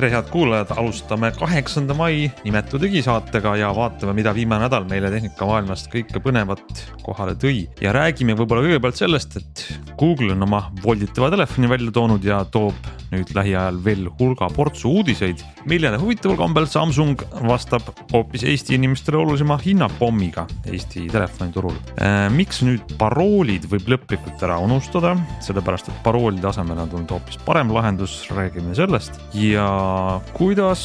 tere, head kuulajad, alustame kaheksanda mai nimetu digisaatega ja vaatame, mida viimane nädal meile tehnikamaailmast kõike põnevat kohale tõi. ja räägime võib-olla kõigepealt sellest, et Google on oma volditava telefoni välja toonud ja toob nüüd lähiajal veel hulga portsu uudiseid, millele huvitaval kombel Samsung vastab hoopis Eesti inimestele olulisema hinnapommiga Eesti telefoniturul. Äh, miks nüüd paroolid võib lõplikult ära unustada, sellepärast et paroolide asemele on tulnud hoopis parem lahendus, räägime sellest ja kuidas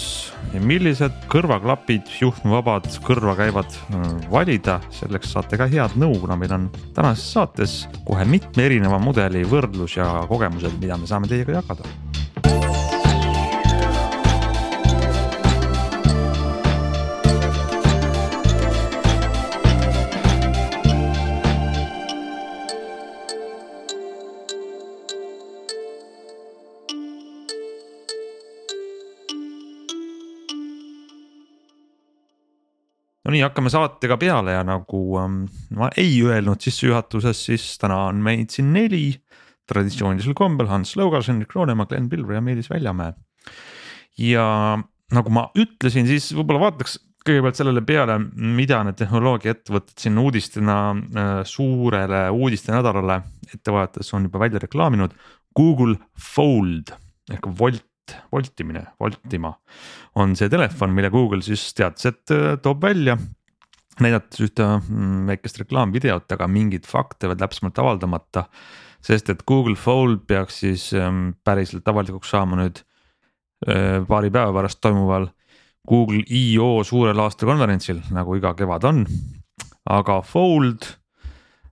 ja millised kõrvaklapid, juhtmevabad, kõrva käivad äh, valida, selleks saate ka head nõu, kuna meil on tänases saates kohe mitme erineva mudeli võrdlus ja kogemused, mida me saame teiega jagada no nii, hakkame saatega peale ja nagu ähm, ma ei öelnud sissejuhatuses, siis täna on meid siin neli. traditsioonilisel kombel Hans Lõugas, Henrik Roonemaa, Glen Pilver ja Meelis Väljamäe. ja nagu ma ütlesin, siis võib-olla vaataks kõigepealt sellele peale, mida need tehnoloogiaettevõtted siin uudistena äh, suurele uudistenädalale ette vaadates on juba välja reklaaminud. Google Fold ehk Volt voltimine, voltima on see telefon, mille Google siis teatas, et äh, toob välja. näidates ühte mm, väikest reklaamvideot, aga mingeid fakte veel täpsemalt avaldamata. sest et Google Fold peaks siis ähm, päriselt avalikuks saama nüüd äh, paari päeva pärast toimuval Google I.O suurel aastakonverentsil, nagu iga kevad on. aga Fold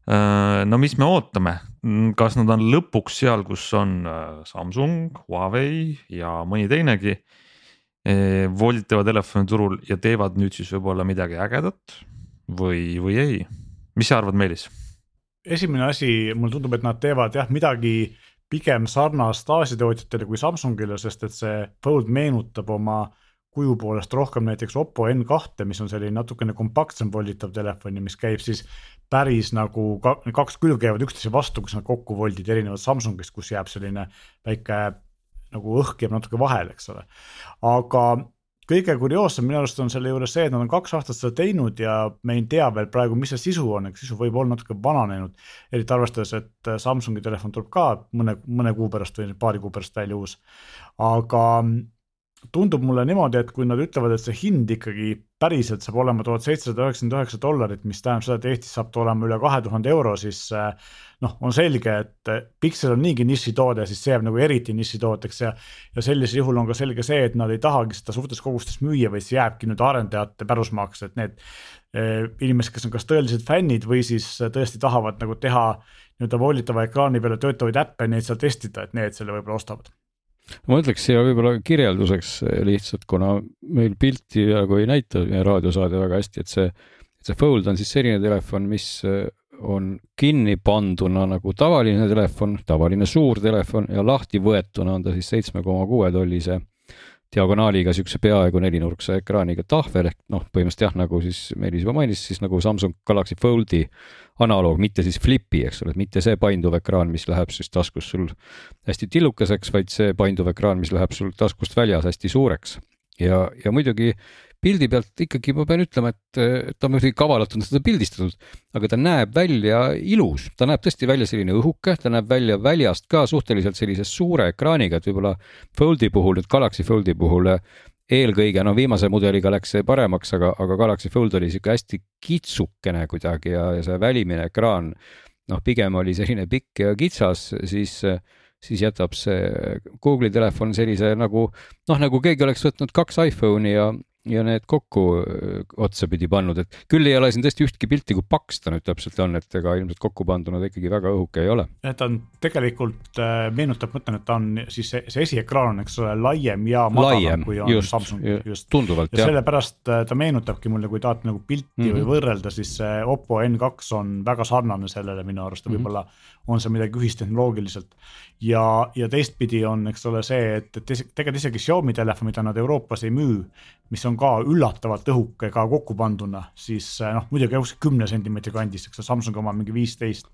Äh, no mis me ootame, kas nad on lõpuks seal, kus on äh, Samsung, Huawei ja mõni teinegi. Äh, volditava telefoni turul ja teevad nüüd siis võib-olla midagi ägedat või, või ei, mis sa arvad, Meelis? esimene asi, mulle tundub, et nad teevad jah midagi pigem sarnast Aasia tootjatele kui Samsungile, sest et see Fold meenutab oma kuju poolest rohkem näiteks Oppo N2, mis on selline natukene kompaktsem volditav telefon ja mis käib siis päris nagu kaks külge käivad üksteise vastu, kus nad kokku voldid, erinevalt Samsungist, kus jääb selline väike nagu õhk jääb natuke vahele, eks ole. aga kõige kurioossem minu arust on selle juures see, et nad on kaks aastat seda teinud ja me ei tea veel praegu, mis see sisu on, eks sisu võib olla natuke vananenud. eriti arvestades, et Samsungi telefon tuleb ka mõne, mõne kuu pärast või paari kuu pärast välja uus. aga tundub mulle niimoodi, et kui nad ütlevad, et see hind ikkagi päriselt saab olema tuhat seitsesada üheksakümmend üheksa dollarit, mis tähendab seda, et Eestis saab ta olema üle kahe tuhande euro, siis eh, noh, on selge, et eh, Pixel on niigi nišitoode, siis see jääb nagu eriti nišitooteks ja ja sellisel juhul on ka selge see, et nad ei tahagi seda suurtes kogustes müüa, vaid see jääbki nüüd arendajate pärusmaaks, et need eh, inimesed, kes on kas tõelised fännid või siis tõesti tahavad nagu teha nii-öelda voolitava ekraani peale töötavaid äppe, neid seal testida, et need selle võib-olla ostavad ma ütleks siia võib-olla kirjelduseks lihtsalt, kuna meil pilti nagu ei näita raadiosaade väga hästi, et see, see Fold on siis selline telefon, mis on kinni panduna nagu tavaline telefon, tavaline suur telefon ja lahti võetuna on ta siis seitsme koma kuue tollise diagonaaliga siukse peaaegu nelinurkse ekraaniga tahvel ehk noh, põhimõtteliselt jah, nagu siis Meelis juba mainis, siis nagu Samsung Galaxy Foldi analoog, mitte siis Flipi, eks ole, mitte see painduv ekraan, mis läheb siis taskus sul hästi tillukeseks, vaid see painduv ekraan, mis läheb sul taskust väljas hästi suureks. Ja, ja muidugi pildi pealt ikkagi ma pean ütlema, et ta muidugi kavalalt on seda pildistatud, aga ta näeb välja ilus, ta näeb tõesti välja selline õhuke, ta näeb välja väljast ka suhteliselt sellise suure ekraaniga, et võib-olla Foldi puhul, nüüd Galaxy Foldi puhul eelkõige, no viimase mudeliga läks see paremaks, aga, aga Galaxy Fold oli sihuke hästi kitsukene kuidagi ja, ja see välimine ekraan noh, pigem oli selline pikk ja kitsas, siis, siis jätab see Google'i telefon sellise nagu noh, nagu keegi oleks võtnud kaks iPhone'i ja, ja need kokku otsapidi pannud, et küll ei ole siin tõesti ühtki pilti, kui paks ta nüüd täpselt on, et ega ilmselt kokku panduna ta ikkagi väga õhuke ei ole. et ta on tegelikult äh, meenutab, ma ütlen, et ta on siis see, see esiekraan on, eks ole, laiem ja madalam, kui on just, Samsung, just. tunduvalt ja jah. sellepärast äh, ta meenutabki mulle, kui tahate nagu pilti mm -hmm. või võrrelda, siis see Oppo N2 on väga sarnane sellele minu arust ja mm -hmm. On seal midagi ühist tehnoloogiliselt. ja, ja teistpidi on, eks ole, see, et, et tegelikult isegi Xiaomi telefon, mida nad Euroopas ei müü, mis on ka üllatavalt õhuke ka kokku panduna, siis eh, noh, muidugi kümne sentimeetri kandis, eks ole, Samsungi oma mingi viisteist.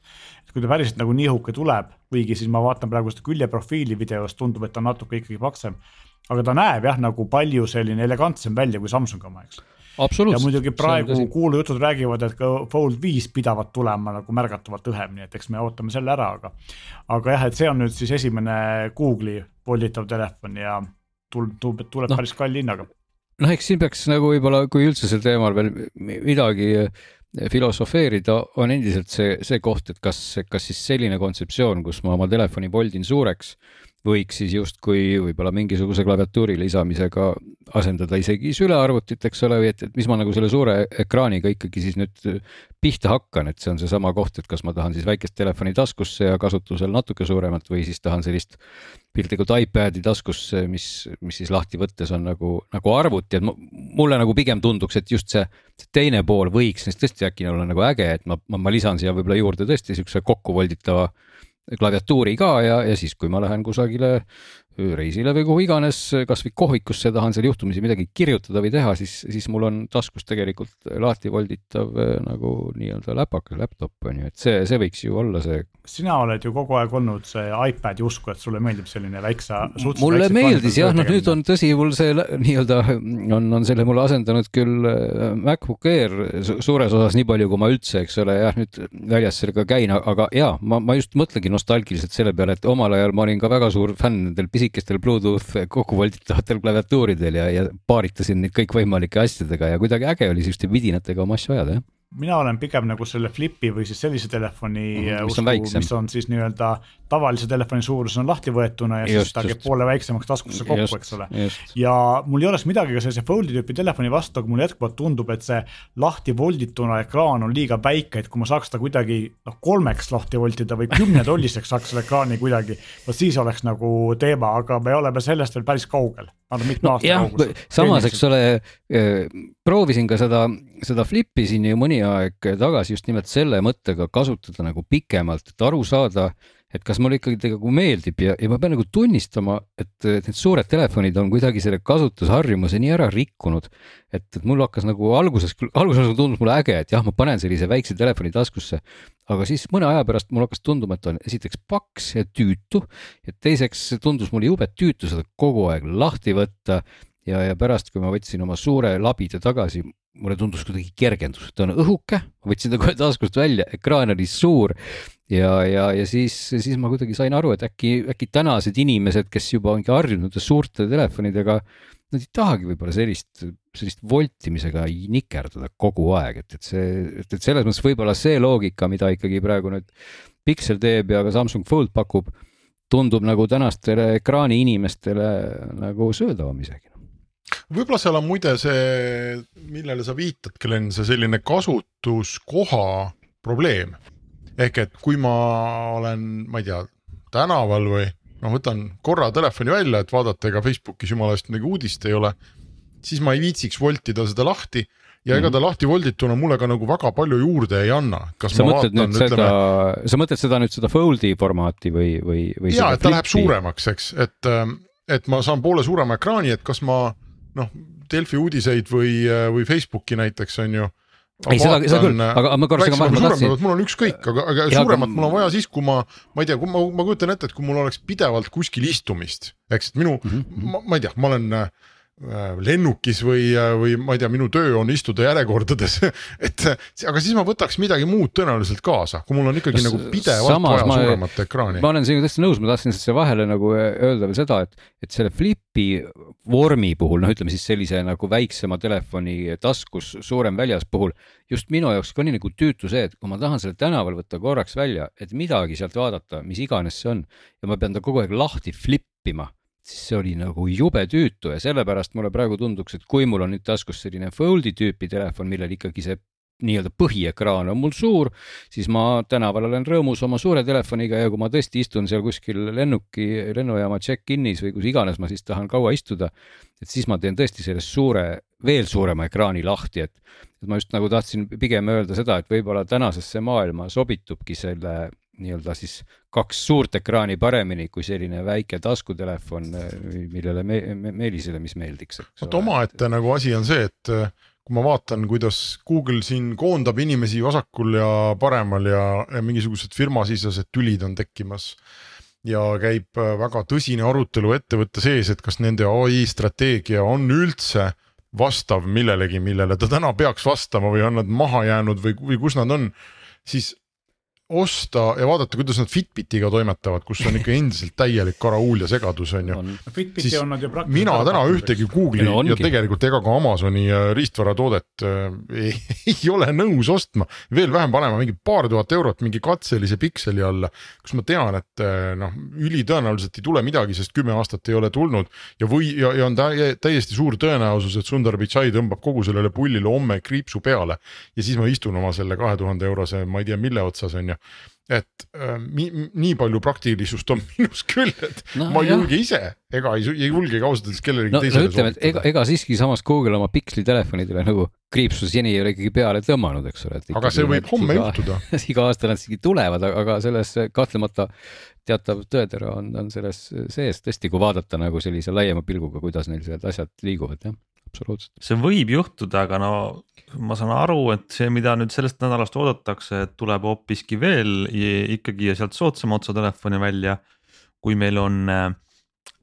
et kui ta päriselt nagu nii õhuke tuleb, kuigi siis ma vaatan praegu seda küljeprofiili videost, tundub, et ta on natuke ikkagi paksem. aga ta näeb jah, nagu palju selline elegantsem välja kui Samsungi oma, eks. Ja muidugi praegu kuulujutud räägivad, et ka Fold viis pidavat tulema nagu märgatavalt õhem, nii et eks me ootame selle ära, aga. aga jah, et see on nüüd siis esimene Google'i volditav telefon ja tuleb, tuleb, tuleb no. päris kalli hinnaga noh, eks siin peaks nagu võib-olla, kui üldse sel teemal veel midagi filosofeerida, on endiselt see, see koht, et kas, kas siis selline kontseptsioon, kus ma oma telefoni voldin suureks võiks siis justkui võib-olla mingisuguse klaviatuuri lisamisega asendada isegi sülearvutit, eks ole, või et, et mis ma nagu selle suure ekraaniga ikkagi siis nüüd pihta hakkan, et see on seesama koht, et kas ma tahan siis väikest telefoni taskusse ja kasutusel natuke suuremat või siis tahan sellist piltlikult iPad'i taskusse, mis, mis siis lahti võttes on nagu, nagu arvuti, et mulle nagu pigem tunduks, et just see, see teine pool võiks neist tõesti äkki olla nagu äge, et ma, ma, ma lisan siia võib-olla juurde tõesti siukse kokkuvolditava klaviatuuri ka ja, ja siis, kui ma lähen kusagile reisile või kuhu iganes, kasvõi kohvikusse tahan seal juhtumisi midagi kirjutada või teha, siis, siis mul on taskus tegelikult lahti volditav eh, nagu nii-öelda läpakas, laptop on ju, et see, see võiks ju olla see. sina oled ju kogu aeg olnud see iPad'i usku, et sulle meeldib selline väikse. mulle meeldis jah, noh nüüd on tõsi, mul see nii-öelda on, on selle mulle asendanud küll eh, MacBook Air suures osas nii palju, kui ma üldse, eks ole, jah nüüd väljas sellega käin, aga jaa, ma, ma just mõtlengi nostalgiliselt selle peale, et omal ajal ma olin ka väga suur fänn nendel pisikestel pisikestel Bluetooth kokkuvolditavatel klaviatuuridel ja, ja paaritasin neid kõikvõimalike asjadega ja kuidagi äge oli selliste vidinatega oma asju ajada, jah mina olen pigem nagu selle Flipi või siis sellise telefoni mm, -hmm, mis, usku, on mis on siis nii-öelda tavalise telefoni suurus on lahti võetuna ja just, siis ta käib poole väiksemaks taskusse kokku, eks ole. ja mul ei oleks midagi ka sellise fold'i tüüpi telefoni vastu, aga mulle jätkuvalt tundub, et see lahti voldituna ekraan on liiga väike, et kui ma saaks ta kuidagi noh, kolmeks lahti voltida või kümnetolliseks saaks selle ekraani kuidagi, vot siis oleks nagu teema, aga me oleme sellest veel päris kaugel. No, jah, samas, eks ole, eh, proovisin ka seda, seda Flipi siin ju mõni aeg tagasi just nimelt selle mõttega kasutada nagu pikemalt, et aru saada, et kas mulle ikkagi nagu meeldib ja, ja ma pean nagu tunnistama, et, need suured telefonid on kuidagi selle kasutusharjumuse nii ära rikkunud, et, et mul hakkas nagu alguses, alguses tundus mulle äge, et jah, ma panen sellise väikse telefoni taskusse, aga siis mõne aja pärast mul hakkas tunduma, et on esiteks paks ja tüütu ja teiseks tundus mulle jube tüütu seda kogu aeg lahti võtta ja, ja pärast, kui ma võtsin oma suure labida tagasi, mulle tundus kuidagi kergendus, ta on õhuke, võtsin ta kohe taskust välja, ekraan oli suur. Ja, ja, ja siis, siis ma kuidagi sain aru, et äkki, äkki tänased inimesed, kes juba ongi harjunud suurte telefonidega, nad ei tahagi võib-olla sellist, sellist voltimisega nikerdada kogu aeg, et, et see, et, et selles mõttes võib-olla see loogika, mida ikkagi praegu nüüd Pixel teeb ja ka Samsung Fold pakub, tundub nagu tänastele ekraani inimestele nagu söödavam isegi võib-olla seal on muide see, millele sa viitad, Glen, see selline kasutuskoha probleem. ehk et kui ma olen, ma ei tea, tänaval või noh, võtan korra telefoni välja, et vaadata, ega Facebookis jumala eest midagi uudist ei ole, siis ma ei viitsiks voltida seda lahti ja ega mhm. ta lahti voldituna mulle ka nagu väga palju juurde ei anna. sa mõtled vaatan, nüüd ütleme... seda, sa mõtled seda nüüd seda fold'i formaati või, või, või? ja, et ta läheb suuremaks, eks, et, et ma saan poole suurema ekraani, et kas ma noh, Delfi uudiseid või, või Facebooki näiteks on ju. ei, seda, seda küll, aga ma korra segan vahele, ma tahtsin. mul on ükskõik, aga, aga ja, suuremat aga... mul on vaja siis, kui ma, ma ei tea, kui ma, ma kujutan ette, et kui mul oleks pidevalt kuskil istumist, eks, et minu mm, -hmm. ma, ma ei tea, ma olen äh, Äh, lennukis või, äh, või ma ei tea, minu töö on istuda järjekordades et aga siis ma võtaks midagi muud tõenäoliselt kaasa, kui mul on ikkagi Kas, nagu pidevalt vaja ma, suuremat ekraani. ma olen sinuga täiesti nõus, ma tahtsin siia vahele nagu öelda veel seda, et, et selle Flipi vormi puhul, noh, ütleme siis sellise nagu väiksema telefoni taskus, suurem väljas puhul, just minu jaoks ka nii nagu tüütu see, et kui ma tahan selle tänaval võtta korraks välja, et midagi sealt vaadata, mis iganes see on ja ma pean ta kogu aeg lahti flippima siis see oli nagu jube tüütu ja sellepärast mulle praegu tunduks, et kui mul on nüüd taskus selline Foldi tüüpi telefon, millel ikkagi see nii-öelda põhiekraan on mul suur, siis ma tänaval olen rõõmus oma suure telefoniga ja kui ma tõesti istun seal kuskil lennuki, lennujaama check-in'is või kus iganes ma siis tahan kaua istuda, et siis ma teen tõesti sellest suure, veel suurema ekraani lahti, et, et ma just nagu tahtsin pigem öelda seda, et võib-olla tänasesse maailma sobitubki selle nii-öelda siis kaks suurt ekraani paremini kui selline väike taskutelefon, millele me, me, Meelisele, mis meeldiks. vot omaette nagu asi on see, et äh, kui ma vaatan, kuidas Google siin koondab inimesi vasakul ja paremal ja, ja mingisugused firmasisesed tülid on tekkimas ja käib äh, väga tõsine arutelu ettevõtte sees, et kas nende ai strateegia on üldse vastav millelegi, millele ta täna peaks vastama või on nad maha jäänud või, või kus nad on, siis osta ja vaadata, kuidas nad Fitbitiga toimetavad, kus on ikka endiselt täielik karahuul ja segadus on ju. Fitbiti on nad ju praktiliselt mina täna ühtegi Google'i No ja tegelikult ega ka Amazoni äh, riistvaratoodet äh, ei, ei ole nõus ostma. veel vähem panema mingi paar tuhat eurot mingi katselise pikseli alla, kus ma tean, et äh, noh, ülitõenäoliselt ei tule midagi, sest kümme aastat ei ole tulnud. ja või, ja, ja on tä- täiesti suur tõenäosus, et Sundar Pichai tõmbab kogu sellele pullile homme kriipsu peale. ja siis ma istun oma selle kahe tuhande eurose, ma ei tea, mille otsas on ju et äh, mi, nii palju praktilisust on minus küll, et No no, ma ei julge ise ega ei, ei julgegi ausalt öeldes kellelegi no, no teisele ütleme, et ega, ega siiski samas Google oma Pixeli telefonidele nagu kriipsu seni ei ole ikkagi peale tõmmanud, eks ole. aga see võib homme iga, juhtuda. iga aasta nad ikkagi tulevad, aga selles kahtlemata teatav tõetera on, on selles sees tõesti, kui vaadata nagu sellise laiema pilguga, kuidas neil need asjad liiguvad, jah, absoluutselt. see võib juhtuda, aga no ma saan aru, et see, mida nüüd sellest nädalast oodatakse, et tuleb hoopiski veel ikkagi ja sealt soodsama otsa telefoni välja. kui meil on äh,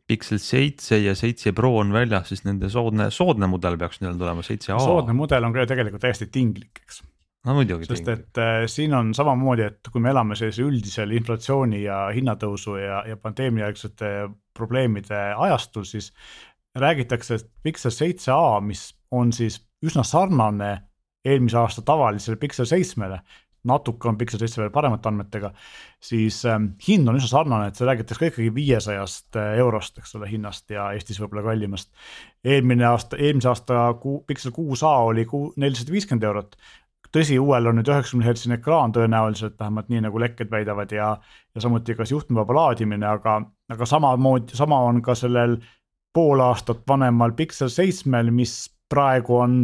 Pixel seitse ja seitse Pro on väljas, siis nende soodne, soodne mudel peaks neil tulema, seitse A. soodne mudel on ka tegelikult täiesti tinglik, eks. no muidugi. sest et äh, siin on samamoodi, et kui me elame sellise üldisel inflatsiooni ja hinnatõusu ja, ja pandeemiajärgsete probleemide ajastul, siis räägitakse, Pixel seitse A, mis on siis üsna sarnane eelmise aasta tavalisele Pixel seitsmele, natuke on Pixel seitse veel paremate andmetega, siis ähm, hind on üsna sarnane, et see räägitakse ka ikkagi viiesajast eurost, eks ole, hinnast ja Eestis võib-olla kallimast. eelmine aasta, eelmise aasta kuu, Pixel kuus A oli kuu nelisada viiskümmend eurot tõsi, uuel on nüüd üheksakümne hertsine ekraan tõenäoliselt, vähemalt nii nagu lekked väidavad ja, ja samuti kas juhtmevaba laadimine, aga, aga samamoodi, sama on ka sellel pool aastat vanemal Pixel seitsmel, mis praegu on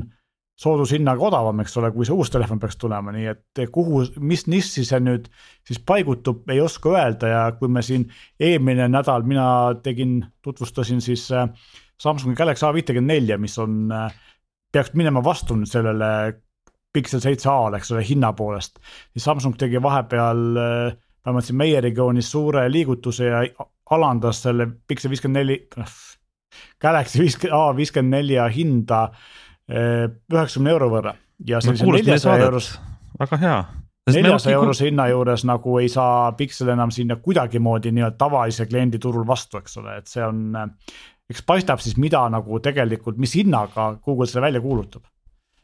soodushinnaga odavam, eks ole, kui see uus telefon peaks tulema, nii et kuhu, mis nissi see nüüd siis paigutub, ei oska öelda ja kui me siin eelmine nädal mina tegin, tutvustasin siis äh, Samsungi Galaxy A54, mis on, peaks minema vastu nüüd sellele Pixel seitse A-le, eks ole, hinna poolest, siis Samsung tegi vahepeal äh, vähemalt siin meie regioonis suure liigutuse ja alandas selle Pixel viiskümmend neli, Galaxy viiskümmend A viiskümmend nelja hinda äh, üheksakümne euro võrra ja sellise neljasaja euros, väga hea. neljasaja eurose hinna juures nagu ei saa Pixel enam sinna kuidagimoodi nii-öelda tavalise kliendi turul vastu, eks ole, et see on, eks paistab siis, mida nagu tegelikult, mis hinnaga Google selle välja kuulutab.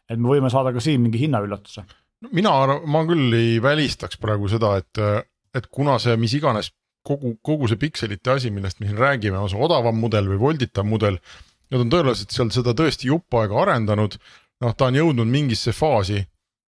et me võime saada ka siin mingi hinnaüllatuse. mina, ma küll ei välistaks praegu seda, et, et kuna see mis iganes kogu, kogu see pikselite asi, millest me siin räägime, on see odavam mudel või volditav mudel. Nad on tõenäoliselt seal seda tõesti jupp aega arendanud, noh, ta on jõudnud mingisse faasi.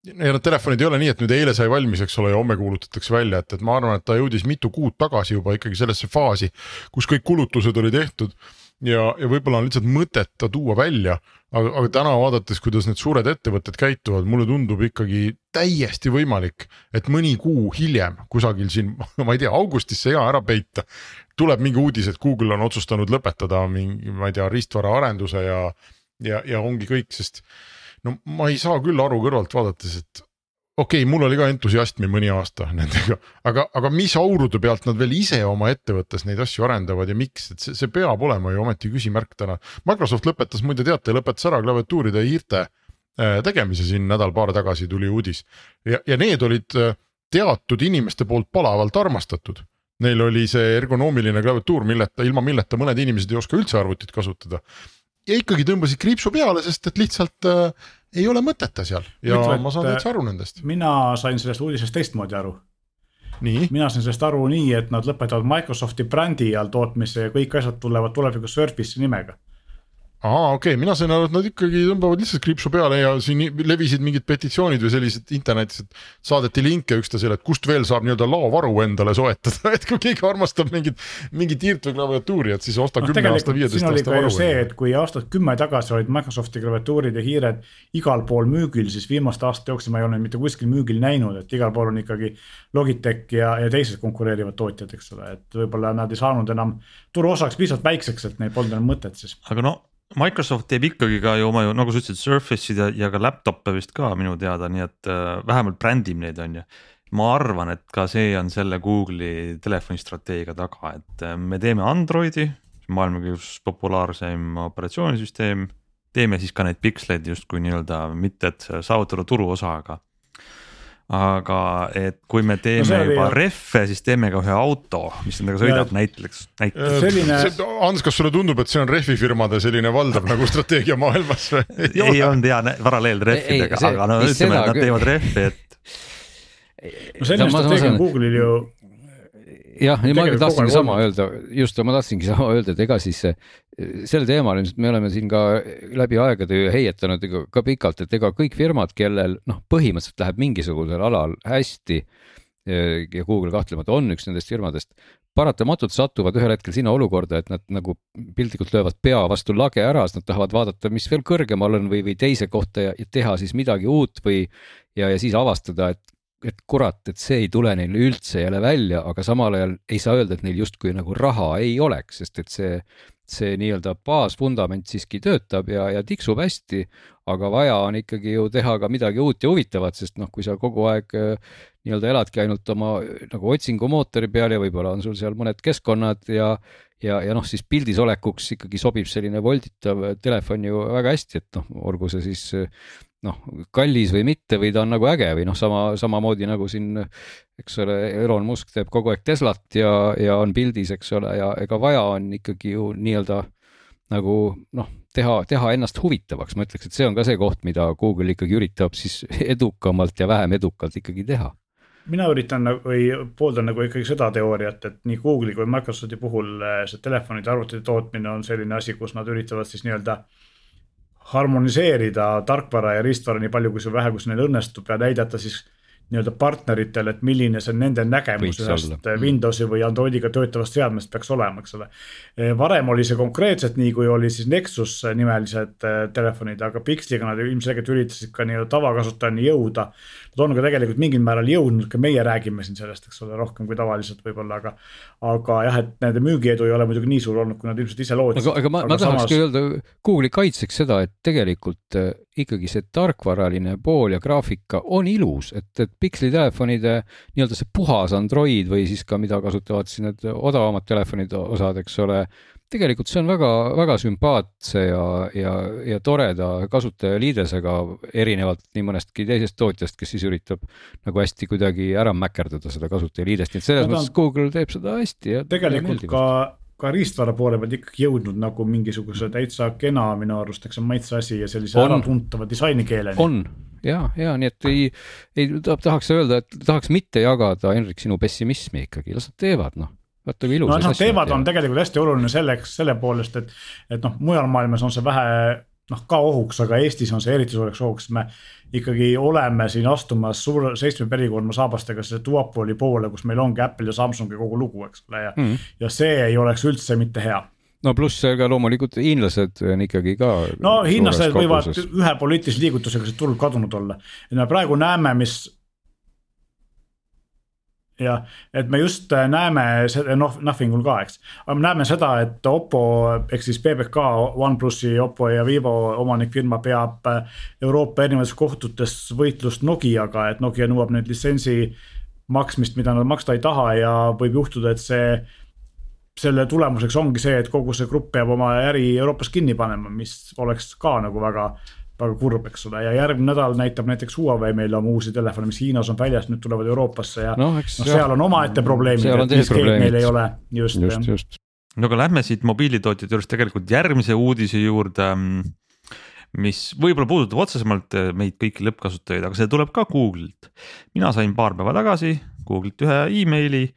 ja need telefonid ei ole nii, et nüüd eile sai valmis, eks ole, ja homme kuulutatakse välja, et, et ma arvan, et ta jõudis mitu kuud tagasi juba ikkagi sellesse faasi, kus kõik kulutused oli tehtud ja, ja võib-olla on lihtsalt mõtet ta tuua välja, aga, aga täna vaadates, kuidas need suured ettevõtted käituvad, mulle tundub ikkagi täiesti võimalik, et mõni kuu hiljem kusagil siin, ma ei tea, augustis see hea ära peita. tuleb mingi uudis, et Google on otsustanud lõpetada mingi, ma ei tea, riistvara arenduse ja, ja, ja ongi kõik, sest no ma ei saa küll aru kõrvalt vaadates, et okei okay,, mul oli ka entusiasmi mõni aasta nendega, aga, aga mis aurude pealt nad veel ise oma ettevõttes neid asju arendavad ja miks, et see, see peab olema ju ometi küsimärk täna. Microsoft lõpetas, muide teate, lõpetas ära klaviatuuride hiirte äh, tegemise siin nädal-paar tagasi tuli uudis ja, ja need olid äh, teatud inimeste poolt palavalt armastatud. Neil oli see ergonoomiline klaviatuur, milleta, ilma milleta mõned inimesed ei oska üldse arvutit kasutada. ja ikkagi tõmbasid kriipsu peale, sest et lihtsalt äh, ei ole mõtet ta seal ja Ütle, et, ma saan täitsa aru nendest. mina sain sellest uudisest teistmoodi aru. nii, mina sain sellest aru nii, et nad lõpetavad Microsofti brändi all tootmise ja kõik asjad tulevad tulevikus Surface'i nimega. Aa okei okay., mina sain aru, et nad ikkagi tõmbavad lihtsalt kriipsu peale ja siin levisid mingid petitsioonid või sellised internetis, et saadeti linke üksteisele, et kust veel saab nii-öelda laovaru endale soetada, et kui keegi armastab mingit, mingit hiirt või klaviatuuri, et siis osta noh, kümne aasta, viieteist aasta varu. see, et kui aastat kümme tagasi olid Microsofti klaviatuurid ja hiired igal pool müügil, siis viimaste aastate jooksul ma ei ole neid mitte kuskil müügil näinud, et igal pool on ikkagi Logitech ja, ja teised konkureerivad tootjad, eks ole, et võib-olla nad ei saanud enam turuosaks piisavalt väikseks, et neil polnud enam mõtet siis. aga no Microsoft teeb ikkagi ka ju oma ju nagu sa ütlesid, Surface'id ja, ja ka laptop'e vist ka minu teada, nii et äh, vähemalt brändib neid on ju. ma arvan, et ka see on selle Google'i telefonistrateegia taga, et äh, me teeme Androidi, maailma üks populaarseim operatsioonisüsteem. teeme siis ka neid piksleid justkui nii-öelda mitte, et saavutada turuosa, aga aga et kui me teeme no juba oli... rehve, siis teeme ka ühe auto, mis nendega sõidab ja... näiteks, näiteks. selline... Hans, kas sulle tundub, et see on rehvifirmade selline valdav nagu strateegia maailmas või? ei olnud hea paralleel rehvidega, aga no ütleme, et nad teevad rehvi, et no selline strateegia on Google'il ju jah, ja ma tahtsingi sama öelda, just ma tahtsingi sama öelda, et ega siis sel teemal ilmselt me oleme siin ka läbi aegade heietanud ka pikalt, et ega kõik firmad, kellel noh, põhimõtteliselt läheb mingisugusel alal hästi ja Google kahtlemata on üks nendest firmadest, paratamatult satuvad ühel hetkel sinna olukorda, et nad nagu piltlikult löövad pea vastu lage ära, sest nad tahavad vaadata, mis veel kõrgemal on või, või teise kohta ja, ja teha siis midagi uut või ja, ja siis avastada, et et kurat, et see ei tule neil üldse jälle välja, aga samal ajal ei saa öelda, et neil justkui nagu raha ei oleks, sest et see, see nii-öelda baasvundament siiski töötab ja, ja tiksub hästi, aga vaja on ikkagi ju teha ka midagi uut ja huvitavat, sest noh, kui sa kogu aeg äh, nii-öelda eladki ainult oma nagu otsingumootori peal ja võib-olla on sul seal mõned keskkonnad ja ja, ja noh, siis pildis olekuks ikkagi sobib selline volditav telefon ju väga hästi, et noh, olgu see siis noh, kallis või mitte või ta on nagu äge või noh, sama, samamoodi nagu siin, eks ole, Elon Musk teeb kogu aeg Teslat ja, ja on pildis, eks ole, ja ega vaja on ikkagi ju nii-öelda nagu noh, teha, teha ennast huvitavaks, ma ütleks, et see on ka see koht, mida Google ikkagi üritab siis edukamalt ja vähem edukalt ikkagi teha. Mina üritan nagu või pooldan nagu ikkagi seda teooriat, et nii Google'i kui Microsofti puhul eh, see telefonide arvutite tootmine on selline asi, kus nad üritavad siis nii-öelda äh, harmoniseerida tarkvara ja riistvara nii palju, kui see vähe, kus neil õnnestub ja näidata siis nii-öelda partneritele, et milline see nende nägemus ühest mm. Windowsi või Androidiga töötavast seadmest peaks olema, eks ole. Eh, varem oli see konkreetselt nii, kui oli siis Nexus nimelised eh, telefonid, aga Pixliga nad ilmselgelt üritasid ka nii-öelda tavakasutajani jõuda. Nad on ka tegelikult mingil määral jõudnud, ka meie räägime siin sellest, eks ole, rohkem kui tavaliselt võib-olla, aga. aga jah, et nende müügiedu ei ole muidugi nii suur olnud, kui nad ilmselt ise lootsid. aga, aga ma, ma tahaks samas... ka öelda Google'i kaitseks seda, et tegelikult ikkagi see tarkvaraline pool ja graafika on ilus, et, et pikslitelefonide nii-öelda see puhas Android või siis ka, mida kasutavad siis need odavamad telefonid osad, eks ole, tegelikult see on väga-väga sümpaatse ja, ja, ja toreda kasutajaliidesega, erinevalt nii mõnestki teisest tootjast, kes siis üritab nagu hästi kuidagi ära mäkerdada seda kasutajaliidest, nii et selles mõttes Google teeb seda hästi ja tegelikult ka ka riistvara poole pealt ikkagi jõudnud nagu mingisuguse täitsa kena minu arust, eks see on maitse asi ja sellise äratuntava disainikeeleni. on ja, ja nii et ei, ei tahaks öelda, et tahaks mitte jagada, Henrik, sinu pessimismi ikkagi, las nad teevad, noh vaata kui ilus. no nad teevad, on tegelikult hästi oluline selleks, selle poolest, et, et noh, mujal maailmas on see vähe noh, ka ohuks, aga Eestis on see eriti suureks ohuks, me ikkagi oleme siin astumas suure seitsme perikoorma saabastega selle duopoli poole, kus meil ongi Apple ja Samsungi kogu lugu, eks ole, ja mm, -hmm. ja see ei oleks üldse mitte hea no pluss ka loomulikult hiinlased on ikkagi ka. no hiinlased võivad ühe poliitilise liigutusega siit turult kadunud olla. et me praegu näeme, mis jah, et me just äh, näeme seda, noh, Nothingul ka, eks. aga me näeme seda, et Oppo ehk siis PBK, OnePlusi, Oppo ja Vivo omanikfirma peab äh, Euroopa erinevates kohtutes võitlust Nokiaga, et Nokia nõuab nüüd litsentsi maksmist, mida nad maksta ei taha ja võib juhtuda, et see selle tulemuseks ongi see, et kogu see grupp peab oma äri Euroopas kinni panema, mis oleks ka nagu väga väga kurb, eks ole, ja järgmine nädal näitab näiteks Huawei meile oma uusi telefone, mis Hiinas on väljas, nüüd tulevad Euroopasse ja noh, no, seal on omaette probleemid, et 5G meil ei ole, just, just, just. no aga lähme siit mobiilitootjate juurest tegelikult järgmise uudise juurde mm, mis võib-olla puudutab otsesemalt eh, meid kõiki lõppkasutajaid, aga see tuleb ka Google'ilt. mina sain paar päeva tagasi Google'ilt ühe emaili,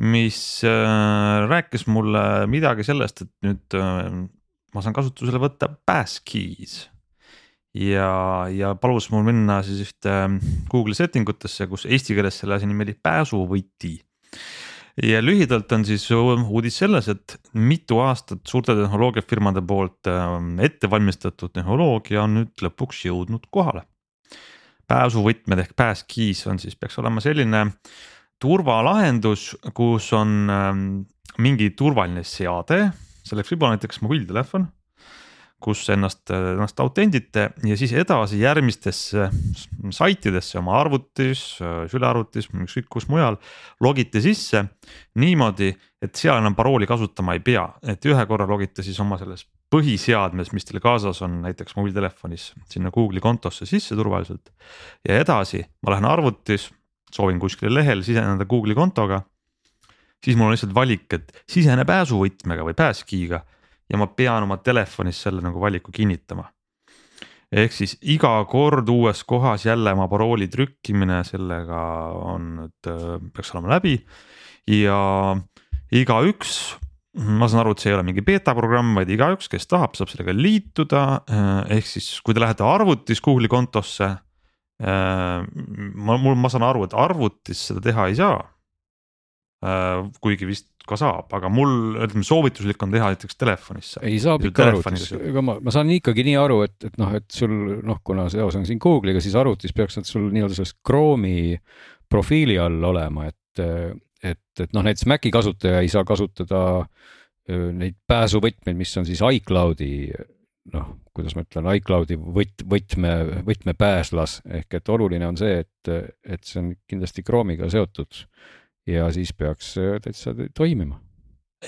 mis äh, rääkis mulle midagi sellest, et nüüd äh, ma saan kasutusele võtta Passkeys ja, ja palus mul minna siis ühte ähm, Google'i setting utesse, kus eesti keeles selle asi nimi oli pääsuvõti. ja lühidalt on siis uudis selles, et mitu aastat suurte tehnoloogiafirmade poolt ähm, ette valmistatud tehnoloogia on nüüd lõpuks jõudnud kohale. pääsuvõtmed ehk passkeys on siis, peaks olema selline turvalahendus, kus on ähm, mingi turvaline seade, selleks võib olla näiteks mobiiltelefon kus ennast, ennast autendite ja siis edasi järgmistesse saitidesse oma arvutis, sülearvutis, ükskõik kus mujal logite sisse niimoodi, et seal enam parooli kasutama ei pea, et ühe korra logite siis oma selles põhiseadmes, mis teil kaasas on, näiteks mobiiltelefonis sinna Google'i kontosse sisse turvaliselt. ja edasi ma lähen arvutis, soovin kuskile lehel siseneda Google'i kontoga. siis mul on lihtsalt valik, et sisene pääsuvõtmega või passkey'ga ja ma pean oma telefonis selle nagu valiku kinnitama. ehk siis iga kord uues kohas jälle oma parooli trükkimine, sellega on nüüd, peaks olema läbi ja igaüks ma saan aru, et see ei ole mingi beeta programm, vaid igaüks, kes tahab, saab sellega liituda, ehk siis kui te lähete arvutis Google'i kontosse. ma, mul, ma saan aru, et arvutis seda teha ei saa. Kuigi vist ka saab, aga mul ütleme soovituslik on teha näiteks telefonis. ei saab ikka arvutis, ega ma, ma saan ikkagi nii aru, et, et noh, et sul noh, kuna seos on siin Google'iga, siis arvutis peaks nad sul nii-öelda selles Chrome'i profiili all olema, et, et, et noh, näiteks Maci kasutaja ei saa kasutada neid pääsuvõtmeid, mis on siis iCloudi noh, kuidas ma ütlen, iCloudi võt-, võtme, võtmepääslas. Ehk et oluline on see, et, et see on kindlasti Chrome'iga seotud ja siis peaks täitsa toimima.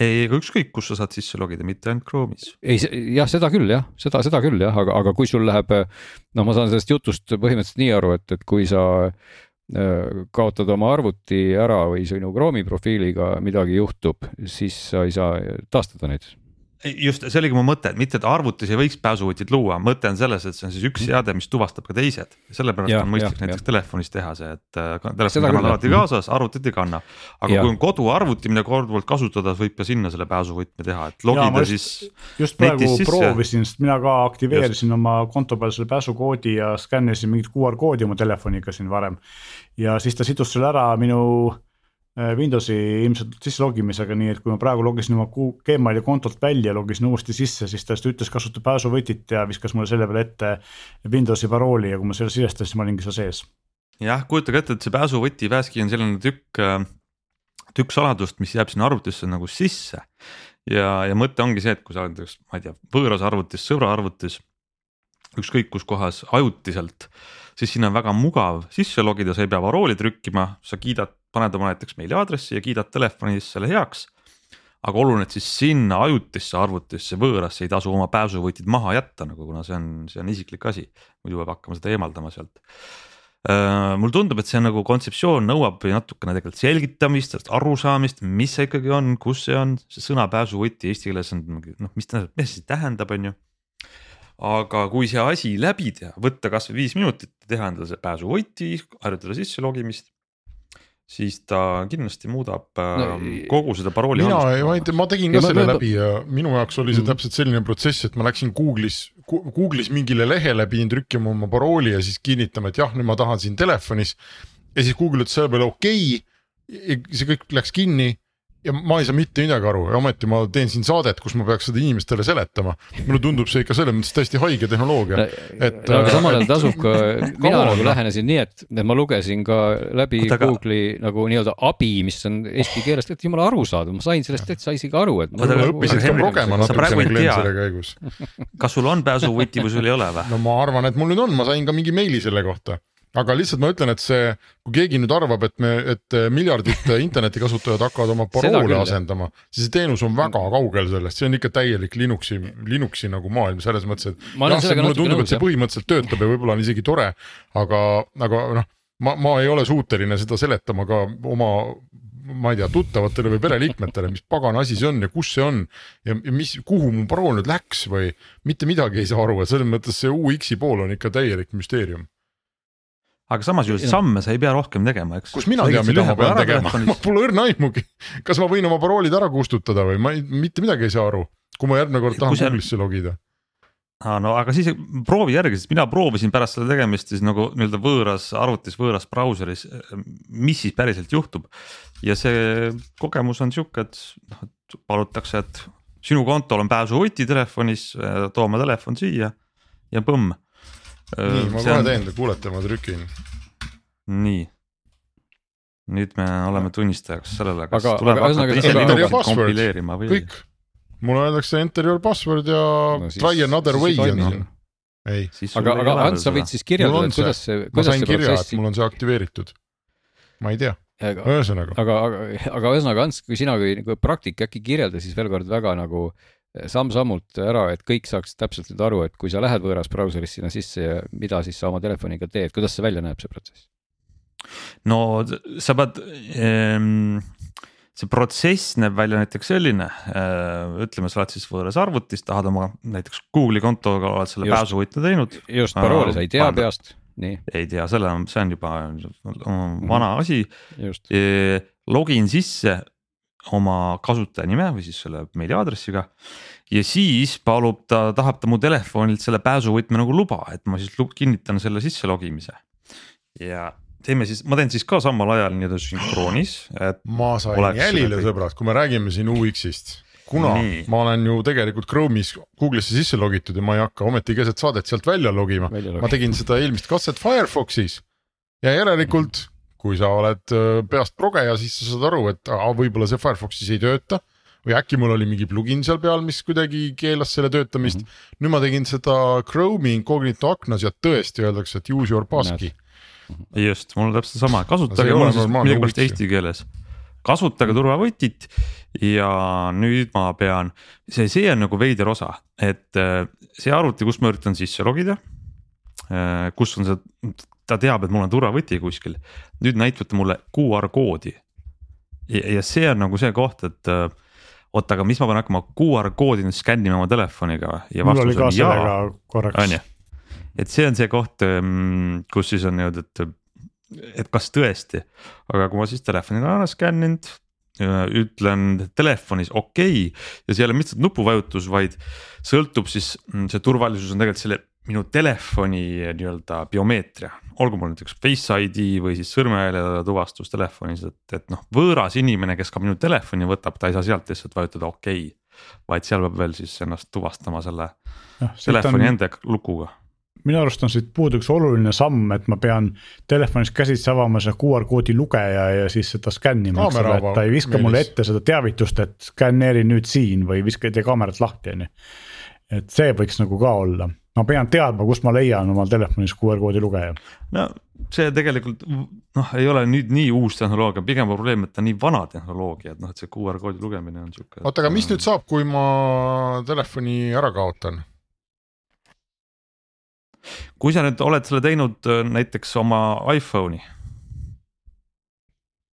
ei, aga ükskõik, kus sa saad sisse logida, mitte ainult Chrome'is. ei, jah, seda küll jah, seda, seda küll jah, aga, aga kui sul läheb, noh, ma saan sellest jutust põhimõtteliselt nii aru, et, et kui sa äh, kaotad oma arvuti ära või sinu Chrome'i profiiliga midagi juhtub, siis sa ei saa taastada neid just see oligi mu mõte, et mitte, et arvutis ei võiks pääsuvõtit luua, mõte on selles, et see on siis üks seade, mis tuvastab ka teised. sellepärast ja, on mõistlik ja, näiteks ja. telefonis teha see, et äh, telefon kannad alati kaasas, arvutit ei kanna. aga ja. kui on koduarvuti, mida korduvalt kasutada, võib ka sinna selle pääsuvõtme teha, et logida ja, siis. just praegu proovisin, sest mina ka aktiveerisin just. oma konto peal selle pääsukoodi ja skännisin mingit QR koodi oma telefoniga siin varem. ja siis ta sidus selle ära minu Windowsi ilmselt sisse logimisega, nii et kui ma praegu logisin oma Gmaili kontolt välja, logisin uuesti sisse, siis ta ütles kasuta pääsuvõtit ja viskas mulle selle peale ette Windowsi parooli ja kui ma selle sisestasin, siis ma olingi seal sees. jah, kujutage ette, et see pääsuvõti pääski on selline tükk, äh, tükk saladust, mis jääb sinna arvutisse nagu sisse. ja, ja mõte ongi see, et kui sa oled, ma ei tea, võõras arvutis, sõbra arvutis, ükskõik kus kohas ajutiselt siis sinna on väga mugav sisse logida, sa ei pea parooli trükkima, sa kiidad paned oma näiteks meiliaadressi ja kiidad telefonis selle heaks. aga oluline, et siis sinna ajutisse arvutisse võõrasse ei tasu oma pääsuvõtid maha jätta nagu, kuna see on, see on isiklik asi, muidu peab hakkama seda eemaldama sealt uh,. mulle tundub, et see nagu kontseptsioon nõuab natukene tegelikult selgitamist, sellest arusaamist, mis see ikkagi on, kus see on, see sõna pääsuvõti eesti keeles on noh, mis ta, mis see tähendab, on ju aga kui see asi läbi teha, võtta kasvõi viis minutit, teha endale see pääsuvõti, harjutada sisse logimist siis ta kindlasti muudab no, äh, kogu seda parooli. mina, ma ei tea, ma tegin ka ja selle ma, läbi ja minu jaoks oli see mm. täpselt selline protsess, et ma läksin Google'is, Google'is mingile lehele, pidin trükkima oma parooli ja siis kinnitama, et jah, nüüd ma tahan siin telefonis. ja siis Google ütles selle peale okei okay,, see kõik läks kinni ja ma ei saa mitte midagi aru ja ometi ma teen siin saadet, kus ma peaks seda inimestele seletama. mulle tundub see ikka selles mõttes täiesti haige tehnoloogia, et. aga äh, samal ajal tasub ka, mina nagu lähenesin nii, et, et ma lugesin ka läbi Oota, Google'i nagu nii-öelda abi, mis on eesti keelest, et jumala arusaadav, ma sain sellest täitsa isegi aru, et. sa õppisid ka progema natukene Glen selle käigus. kas sul on pääsuvõti või sul ei ole või? no ma arvan, et mul nüüd on, ma sain ka mingi meili selle kohta aga lihtsalt ma ütlen, et see, kui keegi nüüd arvab, et me, et miljardid internetikasutajad hakkavad oma paroole asendama, siis see teenus on väga kaugel sellest, see on ikka täielik Linuxi, Linuxi nagu maailm selles mõttes, et. mulle tundub, et see põhimõtteliselt töötab ja võib-olla on isegi tore, aga, aga noh, ma, ma ei ole suuteline seda seletama ka oma ma ei tea, tuttavatele või pereliikmetele, mis pagan asi see on ja kus see on ja, ja mis, kuhu mu parool nüüd läks või mitte midagi ei saa aru, et selles mõttes see UX-i pool on ikka täielik müsteerium aga samas ju samme sa ei pea rohkem tegema, eks. kus mina tean, mida ma pean tegema, ma pole õrna aimugi. kas ma võin oma paroolid ära kustutada või ma ei, mitte midagi ei saa aru, kui ma järgmine kord tahan Google'isse logida aa no aga siis proovi järgi, sest mina proovisin pärast selle tegemist siis nagu nii-öelda võõras arvutis, võõras brauseris, mis siis päriselt juhtub. ja see kogemus on sihuke, et noh, et palutakse, et sinu kontol on pääsuvõti telefonis, too oma telefon siia ja põmm nii, ma kohe on... teen, te kuulete, ma trükin. nii, nüüd me oleme tunnistajaks sellele, kas aga, tuleb aga, hakata ise Ninuxit kompileerima või? kõik, mulle öeldakse enter your password ja No siis- try another way on siin. ei, aga, aga Ants, sa võid siis kirjeldada, on et kuidas see, ma kuidas see kirja, et protsess mul on see aktiveeritud. ma ei tea, aga, ühesõnaga, aga, aga ühesõnaga Ants, kui sina kui nagu praktik äkki kirjelda siis veel kord väga nagu samm-sammult ära, et kõik saaksid täpselt nüüd aru, et kui sa lähed võõras brauserist sinna sisse ja mida siis sa oma telefoniga teed, kuidas see välja näeb, see protsess? no sa pead ähm,, see protsess näeb välja näiteks selline äh,, ütleme, sa oled siis võõras arvutis, tahad oma näiteks Google'i kontoga oled selle Just. pääsuvõtme teinud. just, parooli sa ei tea Vaata. peast, nii, ei tea, selle see on juba vana asi just, e,. login sisse oma kasutajanime või siis selle meiliaadressiga ja siis palub ta, tahab ta mu telefonilt selle pääsuvõtme nagu luba, et ma siis kinnitan selle sisse logimise. ja teeme siis, ma teen siis ka samal ajal nii-öelda sünkroonis, et ma sain jälile sõbrad, kui me räägime siin UX-ist. kuna Nii. Ma olen ju tegelikult Chrome'is Google'isse sisse logitud ja ma ei hakka ometi keset saadet sealt välja logima, ma tegin seda eelmist katset Firefoxis ja järelikult, kui sa oled öö, peast progeja, siis sa saad aru, et aa, võib-olla see Firefoxis ei tööta või äkki mul oli mingi plugin seal peal, mis kuidagi keelas selle töötamist mm. -hmm. nüüd ma tegin seda Chrome'i incognito aknas ja tõesti öeldakse, et use your passkey. just, mul on täpselt sama, kasutage mul siis millegipärast eesti keeles. kasutage turvavõtit ja nüüd ma pean, see, see on nagu veider osa, et äh, see arvuti, kus ma üritan sisse logida. kus on see, ta teab, et mul on turvavõti kuskil, nüüd näitab ta mulle QR koodi. ja, ja see on nagu see koht, et äh, oota, aga mis ma pean hakkama QR koodi nüüd skännima oma telefoniga ja mul oli vastus on jaa. on ju, et see on see koht, kus siis on niimoodi, et, et kas tõesti, aga kui ma siis telefoniga olen ära skänninud, ütlen telefonis okei okay, ja see ei ole mitte nupuvajutus, vaid sõltub siis, see turvalisus on tegelikult selle minu telefoni nii-öelda biomeetria, olgu mul näiteks Face ID või siis sõrmejälje tuvastus telefonis, et, et noh, võõras inimene, kes ka minu telefoni võtab, ta ei saa sealt lihtsalt vajutada okei okay,. vaid seal peab veel siis ennast tuvastama selle siit telefoni on- enda lukuga minu arust on siit puudu üks oluline samm, et ma pean telefonis käsitsi avama selle QR koodi lugeja ja siis seda skännima, eks ole, et ta ei viska meelis. mulle ette seda teavitust, et skanneeri nüüd siin või viska, tee kaamerat lahti, on ju. et see võiks nagu ka olla, ma pean teadma, kus ma leian omal telefonis QR koodi lugeja. no see tegelikult noh, ei ole nüüd nii uus tehnoloogia, pigem on probleem, et ta on nii vana tehnoloogia, et noh, et see QR koodi lugemine on sihuke. oota, aga mis nüüd saab, kui ma telefoni ära kaotan? kui sa nüüd oled selle teinud äh, näiteks oma iPhone'i.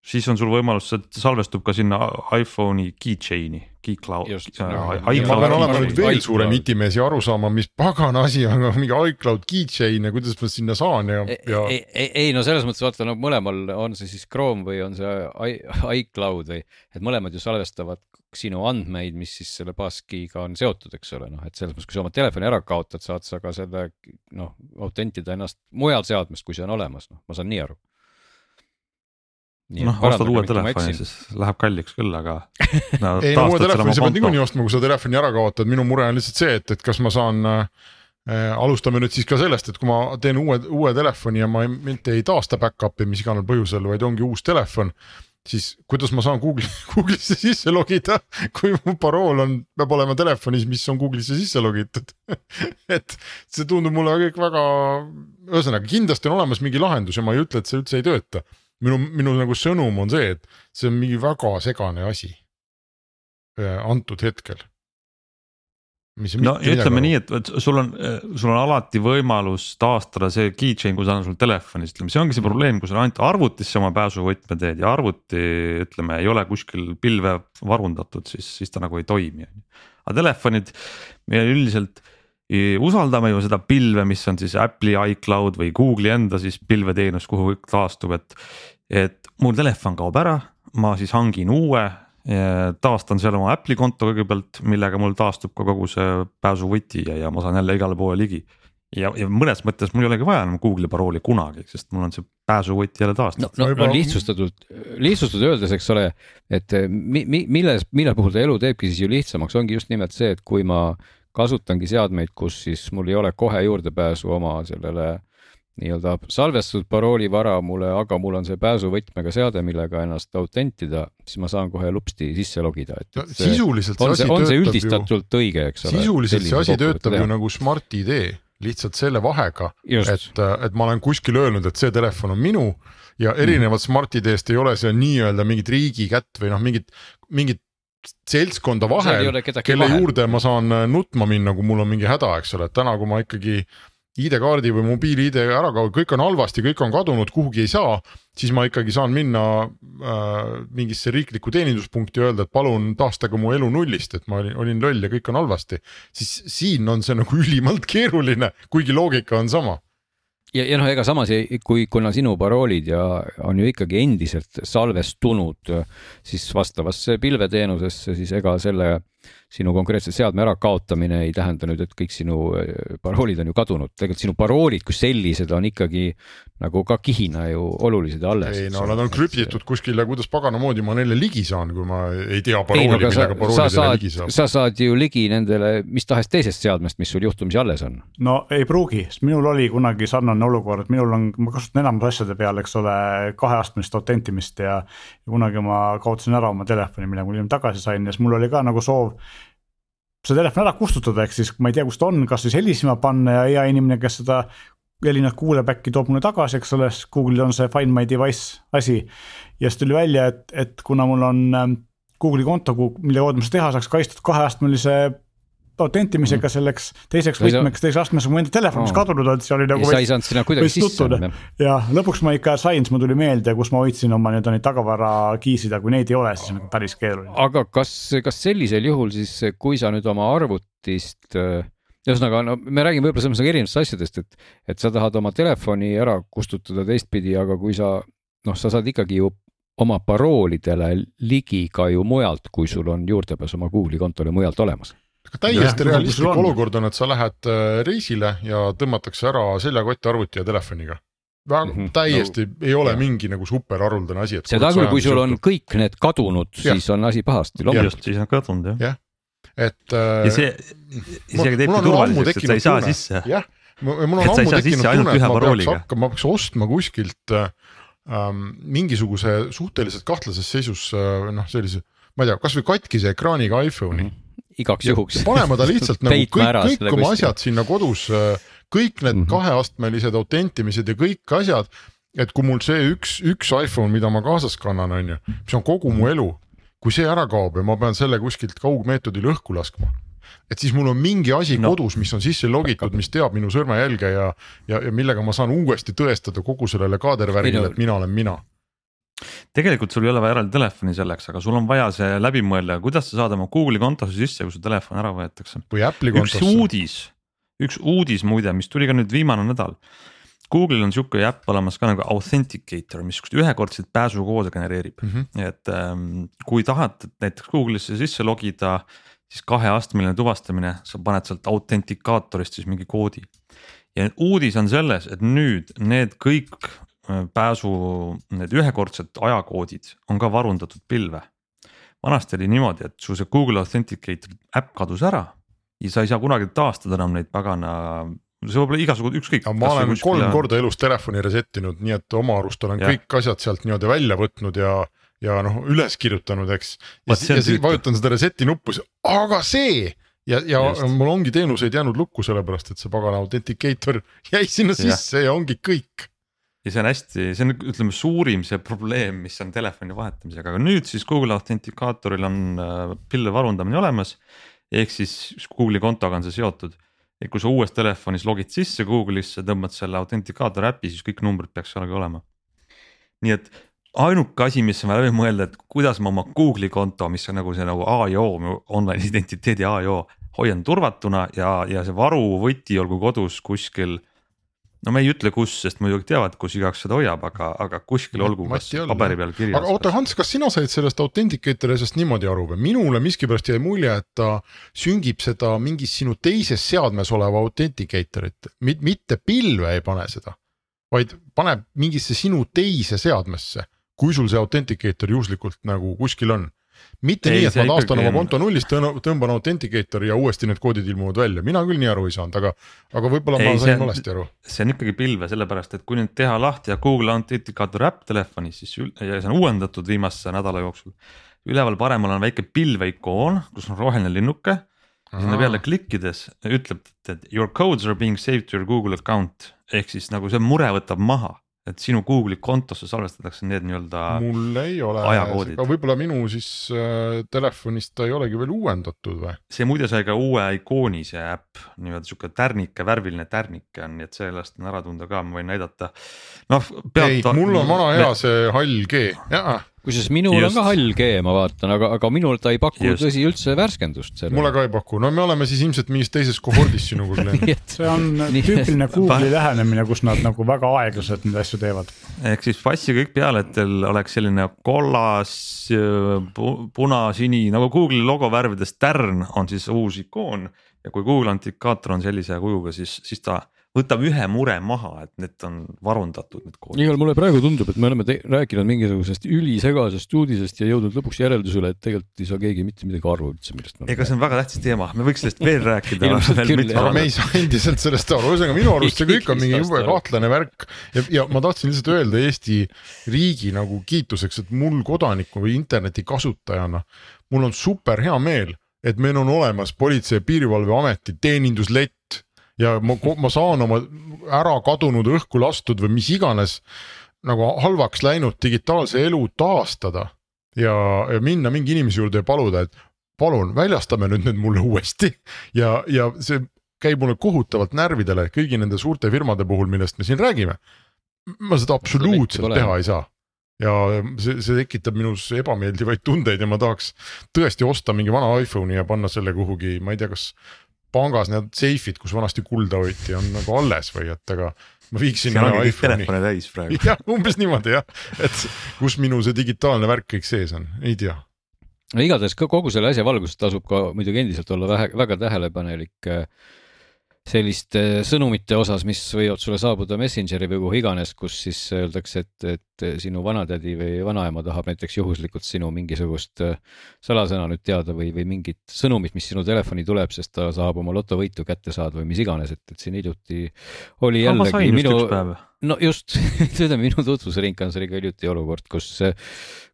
Siis on sul võimalus, see salvestub ka sinna iPhone'i keychain'i, keycloud. Just. ma pean olema nüüd veel iCloud. suurem itimees ja aru saama, mis pagana asi on mingi iCloud keychain ja kuidas ma sinna saan ja, ja ei, ei, ei no selles mõttes vaata no mõlemal on see siis Chrome või on see iCloud või, et mõlemad ju salvestavad sinu andmeid, mis siis selle passkey'ga on seotud, eks ole, noh, et selles mõttes, kui sa oma telefoni ära kaotad, saad sa ka selle noh, autentida ennast mujal seadmest, kui see on olemas, noh, ma saan nii aru. noh, ostad uue telefoni, siis läheb kalliks küll, aga no,. ei no uue telefoni sa pead niikuinii ostma, kui sa telefoni ära kaotad, minu mure on lihtsalt see, et, et kas ma saan äh,. alustame nüüd siis ka sellest, et kui ma teen uue, uue telefoni ja ma ei- mitte ei taasta back-up'i mis iganes põhjusel, vaid ongi uus telefon. siis kuidas ma saan Google'i, Google'isse sisse logida, kui mu parool on, peab olema telefonis, mis on Google'isse sisse logitud. et see tundub mulle kõik väga, ühesõnaga kindlasti on olemas mingi lahendus ja ma ei ütle, et see üldse ei tööta. minu, minu nagu sõnum on see, et see on mingi väga segane asi äh, antud hetkel. no ütleme nii, et et sul on, sul on alati võimalus taastada see keychain, kui see on sul telefonis, ütleme, see ongi see probleem, kui sa ainult arvutisse oma pääsuvõtme teed ja arvuti ütleme, ei ole kuskil pilve varundatud, siis, siis ta nagu ei toimi. aga telefonid, me üldiselt usaldame ju seda pilve, mis on siis Apple'i iCloud või Google'i enda siis pilveteenus, kuhu kõik taastub, et. et mul telefon kaob ära, ma siis hangin uue taastan seal oma Apple'i konto kõigepealt, millega mul taastub ka kogu see pääsuvõti ja, ja ma saan jälle igale poole ligi. ja, ja mõnes mõttes mul ei olegi vaja enam Google'i parooli kunagi, sest mul on see pääsuvõti jälle no taastatud, no, Võib-olla- no lihtsustatult, lihtsustatult öeldes, eks ole, et mi, mi, milles, mille puhul ta elu teebki siis ju lihtsamaks, ongi just nimelt see, et kui ma kasutangi seadmeid, kus siis mul ei ole kohe juurdepääsu oma sellele nii-öelda salvestatud paroolivara mulle, aga mul on see pääsuvõtmega seade, millega ennast autentida, siis ma saan kohe lupsti sisse logida, et et see- sisuliselt on see see, asi on see töötab ju, üldistatult õige, eks ole. sisuliselt see asi töötab ju nagu Smart ID, lihtsalt selle vahega, et, et ma olen kuskil öelnud, et see telefon on minu ja erinevalt Smart ID-st ei ole seal nii-öelda mingit riigi kätt või noh, mingit, mingit seltskonda vahel, kelle vahel. juurde ma saan äh, nutma minna, kui mul on mingi häda, eks ole, et täna, kui ma ikkagi ID-kaardi või mobiil-ID ära kaob, kõik on halvasti, kõik on kadunud, kuhugi ei saa, siis ma ikkagi saan minna äh, mingisse riiklikku teeninduspunkti ja öelda, et palun taastage mu elu nullist, et ma olin, olin loll ja kõik on halvasti. siis siin on see nagu ülimalt keeruline, kuigi loogika on sama. ja, ja noh, ega samas, kui, kuna sinu paroolid ja on ju ikkagi endiselt salvestunud siis vastavasse pilveteenusesse, siis ega selle sinu konkreetse seadme ärakaotamine ei tähenda nüüd, et kõik sinu eh, paroolid on ju kadunud, tegelikult sinu paroolid kui sellised on ikkagi nagu ka kihina ju olulised ja alles. ei no nad on krüptitud kuskile, kuidas pagana moodi ma neile ligi saan, kui ma ei tea parooli, no sa millega, sa paroolidele saad ligi, saab. sa saad ju ligi nendele mis tahes teisest seadmest, mis sul juhtumisi alles on. no ei pruugi, sest minul oli kunagi sarnane olukord, minul on, ma kasutan enamus asjade peale, eks ole, kaheastmelist autentimist ja. ja kunagi ma kaotasin ära oma telefoni, mille ma hiljem tagasi sain ja siis mul oli ka nagu soov see telefon ära kustutada, ehk siis ma ei tea, kus ta on, kas siis helisema panna ja hea inimene, kes seda helinat kuuleb, äkki toob mulle tagasi, eks ole, sest Google'il on see Find my device asi. ja siis tuli välja, et, et kuna mul on ähm, Google'i konto, mille kaudu ma seda teha saaks, kaitstud kaheastmelise autentimisega mm. selleks teiseks võtmeks, teise astmes on mu enda telefon, mis kadunud on, see oli nagu sa ei saanud sinna kuidagi sisse ja lõpuks ma ikka sain, siis mul tuli meelde, kus ma hoidsin oma nii-öelda neid tagavarakiisid, aga kui neid ei ole, siis on nagu päris keeruline. aga kas, kas sellisel juhul siis, kui sa nüüd oma arvutist, ühesõnaga no me räägime võib-olla selles mõttes erinevatest asjadest, et, et sa tahad oma telefoni ära kustutada teistpidi, aga kui sa noh, sa saad ikkagi ju oma paroolidele ligi ka ju mujalt, kui sul on juurdepääs oma Google'i kontole mujalt olemas. Täiesti kui realistlik on. olukord on, et sa lähed äh, reisile ja tõmmatakse ära seljakott, arvuti ja telefoniga. väga mm. -hmm. täiesti no, ei ole jah. mingi nagu superharuldane asi, et. seda küll, kui sul on kõik need kadunud, siis on asi pahasti, just, siis on kadunud jah. Jah. et äh, ja see isegi teebki turvaliseks, et sa ei saa sisse. jah, mul on ammu tekkinud tunne, et ma peaks parooliga. hakkama, ma peaks ostma kuskilt äh, ähm, mingisuguse suhteliselt kahtlases seisus äh, noh, sellise, ma ei tea, kasvõi katkise ekraaniga iPhone'i mm. Igaks juhuks. panema ta lihtsalt nagu kõik kõik oma asjad sinna kodus, kõik need mm Mhm. -hmm. kaheastmelised autentimised ja kõik asjad. et kui mul see üks, üks iPhone, mida ma kaasas kannan, on ju, mis on kogu mu elu, kui see ära kaob ja ma pean selle kuskilt kaugmeetodil õhku laskma. et siis mul on mingi asi no. Kodus, mis on sisse logitud, mis teab minu sõrmejälge ja, ja, ja millega ma saan uuesti tõestada kogu sellele kaadervärgile no- et mina olen mina. Tegelikult sul ei ole vaja eraldi telefoni selleks, aga sul on vaja see läbi mõelda, kuidas sa saad oma Google'i kontosse sisse, kui su telefon ära võetakse. või Apple'i üks kontosse. uudis, üks uudis muide, mis tuli ka nüüd viimane nädal. Google'il on sihuke äpp olemas ka nagu Authenticator, mis siukseid ühekordseid pääsukoode genereerib Mm -hmm. et ähm, kui tahad näiteks Google'isse sisse logida, siis kaheastmeline tuvastamine, sa paned sealt autentikaatorist siis mingi koodi. ja uudis on selles, et nüüd need kõik pääsu, need ühekordsed ajakoodid on ka varundatud pilve. vanasti oli niimoodi, et sul see Google Authenticator äpp kadus ära ja sa ei saa kunagi taastada enam neid pagana, see võib olla igasugu ükskõik. ma olen kolm korda elus telefoni reset inud, nii et oma arust olen ja. Kõik asjad sealt niimoodi välja võtnud ja, ja noh, üles kirjutanud, eks. ja, on ja siis vajutan seda reset'i nuppu, aga see ja, ja Just. mul ongi teenuseid jäänud lukku, sellepärast et see pagana authenticator jäi sinna Jah. sisse ja ongi kõik. Ja see on hästi, see on ütleme suurim see probleem, mis on telefoni vahetamisega, aga nüüd siis Google Authenticaatoril on äh, pilve varundamine olemas. ehk siis Google'i kontoga on see seotud. et kui sa uues telefonis logid sisse Google'isse, tõmbad selle Authenticaatori äpi, siis kõik numbrid peaks seal ka olema. nii et ainuke asi, mis on vaja läbi mõelda, et kuidas ma oma Google'i konto, mis on nagu see nagu A ja O, online identiteedi A ja O, hoian turvatuna ja, ja see varuvõti olgu kodus kuskil no me ei ütle, kus, sest muidugi teavad, kus igaüks seda hoiab, aga, aga kuskil olgu kas paberi peal kirjas. aga oota, Hans, kas sina said sellest Authenticatori asjast niimoodi aru või minule miskipärast jäi mulje, et ta süngib seda mingis sinu teises seadmes oleva Authenticatorit, mitte pilve ei pane seda, vaid paneb mingisse sinu teise seadmesse, kui sul see Authenticator juhuslikult nagu kuskil on. Mitte Ei, nii, et ma taastan ikkagi oma on- konto nullist, tõmban Authenticator'i ja uuesti need koodid ilmuvad välja, mina küll nii aru ei saanud, aga, aga võib-olla ma sain valesti aru. see on ikkagi pilve, sellepärast et kui nüüd teha lahti ja Google Authenticator äpp telefonis, siis ül- ja see on uuendatud viimase nädala jooksul. üleval paremal on väike pilveikoon, kus on roheline linnuke, sinna peale klikkides ütleb, et your codes are being saved to your Google account ehk siis nagu see mure võtab maha, et sinu Google'i kontosse salvestatakse need nii-öelda mul ei ole, aga võib-olla minu siis äh, telefonist ta ei olegi veel uuendatud või? see muide sai ka uue ikooni, see äpp, nii-öelda sihuke tärnike, värviline tärnike on, nii et sellest on ära tunda ka, ma võin näidata. noh, ei, mul on vana hea see hall G, jaa, kusjuures minul Just. on ka hall G, ma vaatan, aga, aga minul ta ei paku Just. tõsi üldse värskendust mulle ka ei paku, no me oleme siis ilmselt mingis teises kohordis sinuga, Glen. see on Nii. tüüpiline Google'i lähenemine, kus nad nagu väga aeglaselt neid asju teevad. ehk siis passi kõik peale, et teil oleks selline kollas, punasini nagu Google'i logo värvides tärn on siis uus ikoon ja kui Google Authenticator on sellise kujuga, siis, siis ta võtab ühe mure maha, et need on varundatud need koodid. igal mulle praegu tundub, et me oleme rääkinud mingisugusest ülisegasest uudisest ja jõudnud lõpuks järeldusele, et tegelikult ei saa keegi mitte midagi aru üldse, millest me ega see on väga tähtis teema, me võiks sellest veel rääkida aga me ei saa endiselt sellest aru, ühesõnaga minu arust see kõik on mingi jube kahtlane värk. Ja, ja ma tahtsin lihtsalt öelda Eesti riigi nagu kiituseks, et mul kodaniku või interneti kasutajana, mul on super hea meel, et meil on olemas Politsei- ja Piirivalveameti teeninduslett ja ma, ma saan oma ära kadunud, õhku lastud või mis iganes nagu halvaks läinud digitaalse elu taastada ja, ja minna mingi inimese juurde ja paluda, et palun väljastame nüüd need mulle uuesti. Ja, ja see käib mulle kohutavalt närvidele kõigi nende suurte firmade puhul, millest me siin räägime. ma seda absoluutselt teha ei saa. Ja see, see tekitab minus ebameeldivaid tundeid ja ma tahaks tõesti osta mingi vana iPhone'i ja panna selle kuhugi, ma ei tea, kas pangas need seifid, kus vanasti kulda hoiti, on nagu alles või et aga ma viiksin seal ongi kõik iPhone'i. telefone täis praegu. jah, umbes niimoodi jah, et kus minu see digitaalne värk kõik sees on, ei tea. no igatahes ka kogu selle asja valguses tasub ka muidugi endiselt olla vähe, väga tähelepanelik äh, selliste sõnumite osas, mis võivad sulle saabuda Messengeri või kuhu iganes, kus siis öeldakse, et, et sinu vanatädi või vanaema tahab näiteks juhuslikult sinu mingisugust äh, salasõna nüüd teada või, või mingit sõnumit, mis sinu telefoni tuleb, sest ta tahab oma lotovõitu kätte saada või mis iganes, et, et siin hiljuti oli jällegi minu no just, ütleme minu tutvusringkonnas oli ka hiljuti olukord, kus,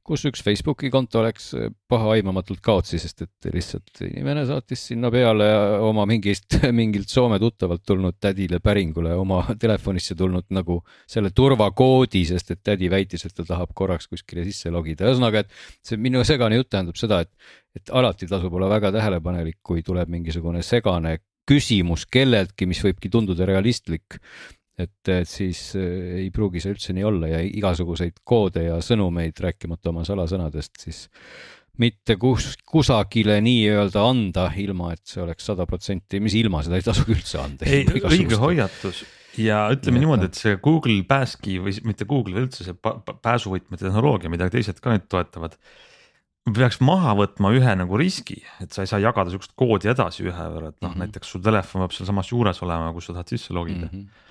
kus üks Facebooki konto läks pahaaimamatult kaotsi, sest et lihtsalt inimene saatis sinna peale oma mingist, mingilt Soome tuttavalt tulnud tädile päringule oma telefonisse tulnud nagu selle turvakoodi, sest et tädi väitis, et ta tahab korraks kuskile sisse logida, ühesõnaga, et see minu segane jutt tähendab seda, et, et alati tasub olla väga tähelepanelik, kui tuleb mingisugune segane küsimus kelleltki, mis võibki tunduda realistlik. Et, siis äh, ei pruugi see üldse nii olla ja igasuguseid koode ja sõnumeid, rääkimata oma salasõnadest, siis mitte kus, kusagile nii-öelda anda, ilma et see oleks sada protsenti, mis ilma seda ei tasugi üldse anda. ei, õige hoiatus ja ütleme et niimoodi, et see Google Passkey või mitte Google, üldse see pa- pa- pääsuvõtme tehnoloogia, mida teised ka nüüd toetavad. peaks maha võtma ühe nagu riski, et sa ei saa jagada sihukest koodi edasi ühe võrra, et noh mm. -hmm. näiteks sul telefon peab sealsamas juures olema, kus sa tahad sisse logida mm. -hmm.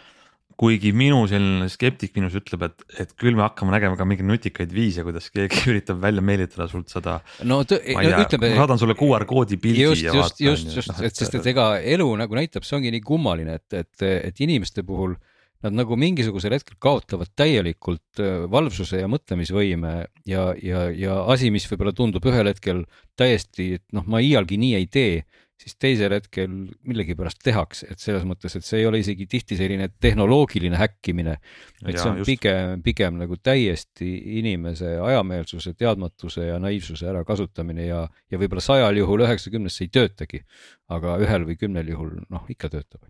Kuigi minu selline skeptik minus ütleb, et, et küll me hakkame nägema ka mingeid nutikaid viise, kuidas keegi üritab välja meelitada sult seda. no, no tea, ütleme ma saadan sulle QR koodi pildi just, ja just, just, just, et sest, et ega elu nagu näitab, see ongi nii kummaline, et, et, et inimeste puhul nad nagu mingisugusel hetkel kaotavad täielikult äh, valvsuse ja mõtlemisvõime ja, ja, ja asi, mis võib-olla tundub ühel hetkel täiesti, et noh, ma iialgi nii ei tee, siis teisel hetkel millegipärast tehakse, et selles mõttes, et see ei ole isegi tihti selline tehnoloogiline häkkimine, et see on just. pigem, pigem nagu täiesti inimese ajameelsuse, teadmatuse ja naiivsuse ärakasutamine ja, ja võib-olla sajal juhul üheksakümnes see ei töötagi, aga ühel või kümnel juhul noh, ikka töötab.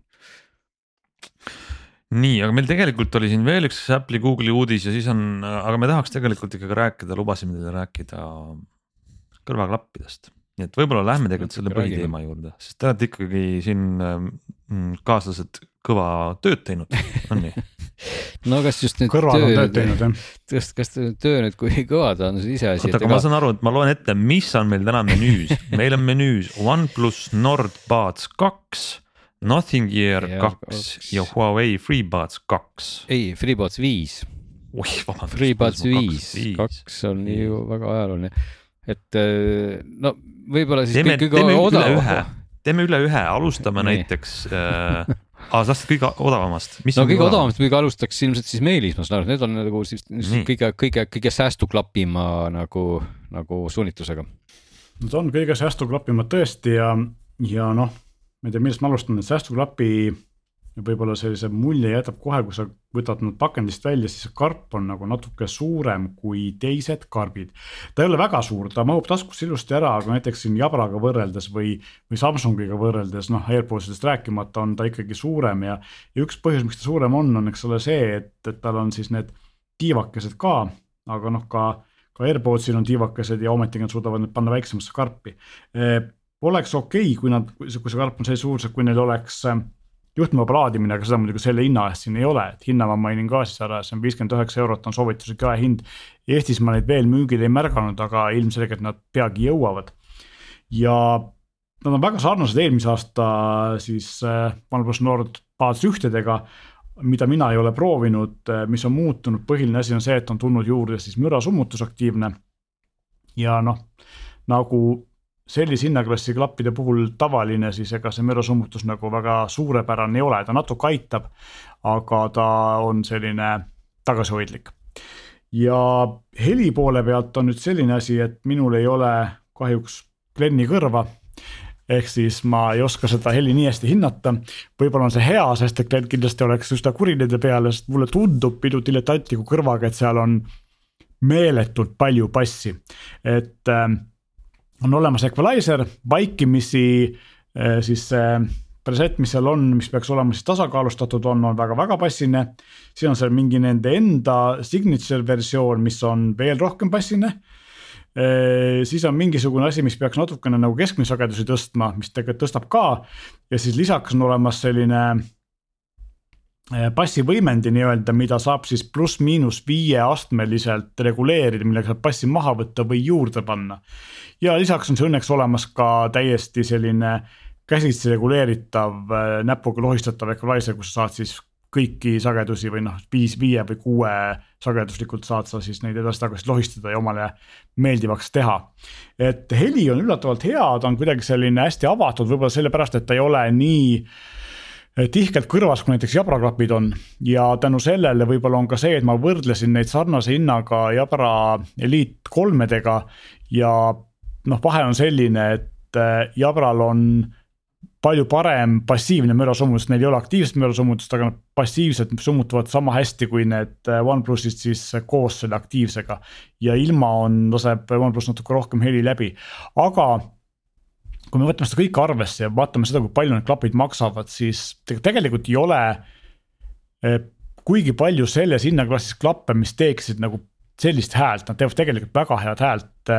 nii, aga meil tegelikult oli siin veel üks Apple'i Google'i uudis ja siis on, aga me tahaks tegelikult ikkagi rääkida, lubasime teile rääkida kõrvaklappidest. Nii et võib-olla lähme tegelikult selle põhiteema juurde, sest te olete ikkagi siin ähm, kaaslased kõva tööd teinud, on nii? no kas just nüüd kõrval on tööd teinud jah. kas, kas töö nüüd, kui kõva ta on, see iseasi, oota, et aga ma saan aru, et ma loen ette, mis on meil täna menüüs, meil on menüüs OnePlus Nord Buds kaks, Nothing Gear kaks. ja Huawei FreeBuds kaks. ei, FreeBuds viis, oih, vabandust. FreeBuds viis, kaks on ju väga ajalooline. Et äh, no võib-olla siis teeme, kõige teeme üle odavam ühe, teeme üle ühe, alustame Nii. näiteks äh,, aa sa tahtsid kõige odavamast. no kõige odavamast muidugi alustaks ilmselt siis Meelis, ma saan aru, et need on nagu siis Nii. kõige, kõige, kõige säästuklapima nagu, nagu suunitlusega. Nad on kõige säästuklapimad tõesti ja, ja noh, ma ei tea, millest ma alustan, et säästuklapi võib-olla sellise mulje jätab kohe, kui sa võtad nad pakendist välja, siis see karp on nagu natuke suurem kui teised karbid. ta ei ole väga suur, ta mahub taskusse ilusti ära, aga näiteks siin Jabraga võrreldes või, või Samsungiga võrreldes, noh AirPodsidest rääkimata, on ta ikkagi suurem ja, ja üks põhjus, miks ta suurem on, on eks ole see, et, et tal on siis need tiivakesed ka, aga noh, ka ka AirPodsil on tiivakesed ja ometigi nad suudavad need panna väiksemasse karpi oleks okei okay,, kui nad, kui see see karp on sellise suurusega, kui neil oleks eh, juhtmeva laadimine, aga seda muidugi selle hinna eest siin ei ole, et hinna ma mainin ka siis ära, see on viiskümmend üheksa eurot on soovituslik jaehind. Eestis ma neid veel müügil ei märganud, aga ilmselgelt nad peagi jõuavad. ja nad on väga sarnased eelmise aasta siis eh, OnePlus Nord Buds ühtedega mida mina ei ole proovinud, mis on muutunud, põhiline asi on see, et on tulnud juurde siis mürasummutus aktiivne. ja noh, nagu sellise hinnaklassi klappide puhul tavaline, siis ega see mürasummutus nagu väga suurepärane ei ole, ta natuke aitab, aga ta on selline tagasihoidlik. ja heli poole pealt on nüüd selline asi, et minul ei ole kahjuks Glenni kõrva ehk siis ma ei oska seda heli nii hästi hinnata. võib-olla on see hea, sest et klient kindlasti oleks üsna kuri nende peale, sest mulle tundub minu diletantliku kõrvaga, et seal on meeletult palju bassi. et äh, on olemas equalizer, vaikimisi äh, siis see preset, mis seal on, mis peaks olema siis tasakaalustatud, on, on väga-väga bassine. siis on seal mingi nende enda signature versioon, mis on veel rohkem bassine siis on mingisugune asi, mis peaks natukene nagu keskmise sagedusi tõstma, mis tegelikult tõstab ka ja siis lisaks on olemas selline bassivõimendi nii-öelda, mida saab siis pluss-miinus viieastmeliselt reguleerida, millega saab bassi maha võtta või juurde panna. ja lisaks on see õnneks olemas ka täiesti selline käsitsi reguleeritav näpuga lohistatav equalizer, kus sa saad siis kõiki sagedusi või noh, viis, viie või kuue sageduslikult saad sa siis neid edasi-tagasi lohistada ja omale meeldivaks teha. et heli on üllatavalt hea, ta on kuidagi selline hästi avatud, võib-olla sellepärast, et ta ei ole nii tihkelt kõrvas, kui näiteks jabraklapid on. Ja tänu sellele võib-olla on ka see, et ma võrdlesin neid sarnase hinnaga Jabra Elite kolmedega. Ja noh, vahe on selline, et Jabral on palju parem passiivne mürasummutus, neil ei ole aktiivset mürasummutust, aga nad passiivselt summutavad sama hästi kui need OnePlusid siis koos selle aktiivsega. ja ilma on, laseb OnePlus natuke rohkem heli läbi, aga kui me võtame seda kõike arvesse ja vaatame seda, kui palju need klapid maksavad, siis tegelikult ei ole kuigi palju selles hinnaklassis klappe, mis teeksid nagu sellist häält, nad teevad tegelikult väga head häält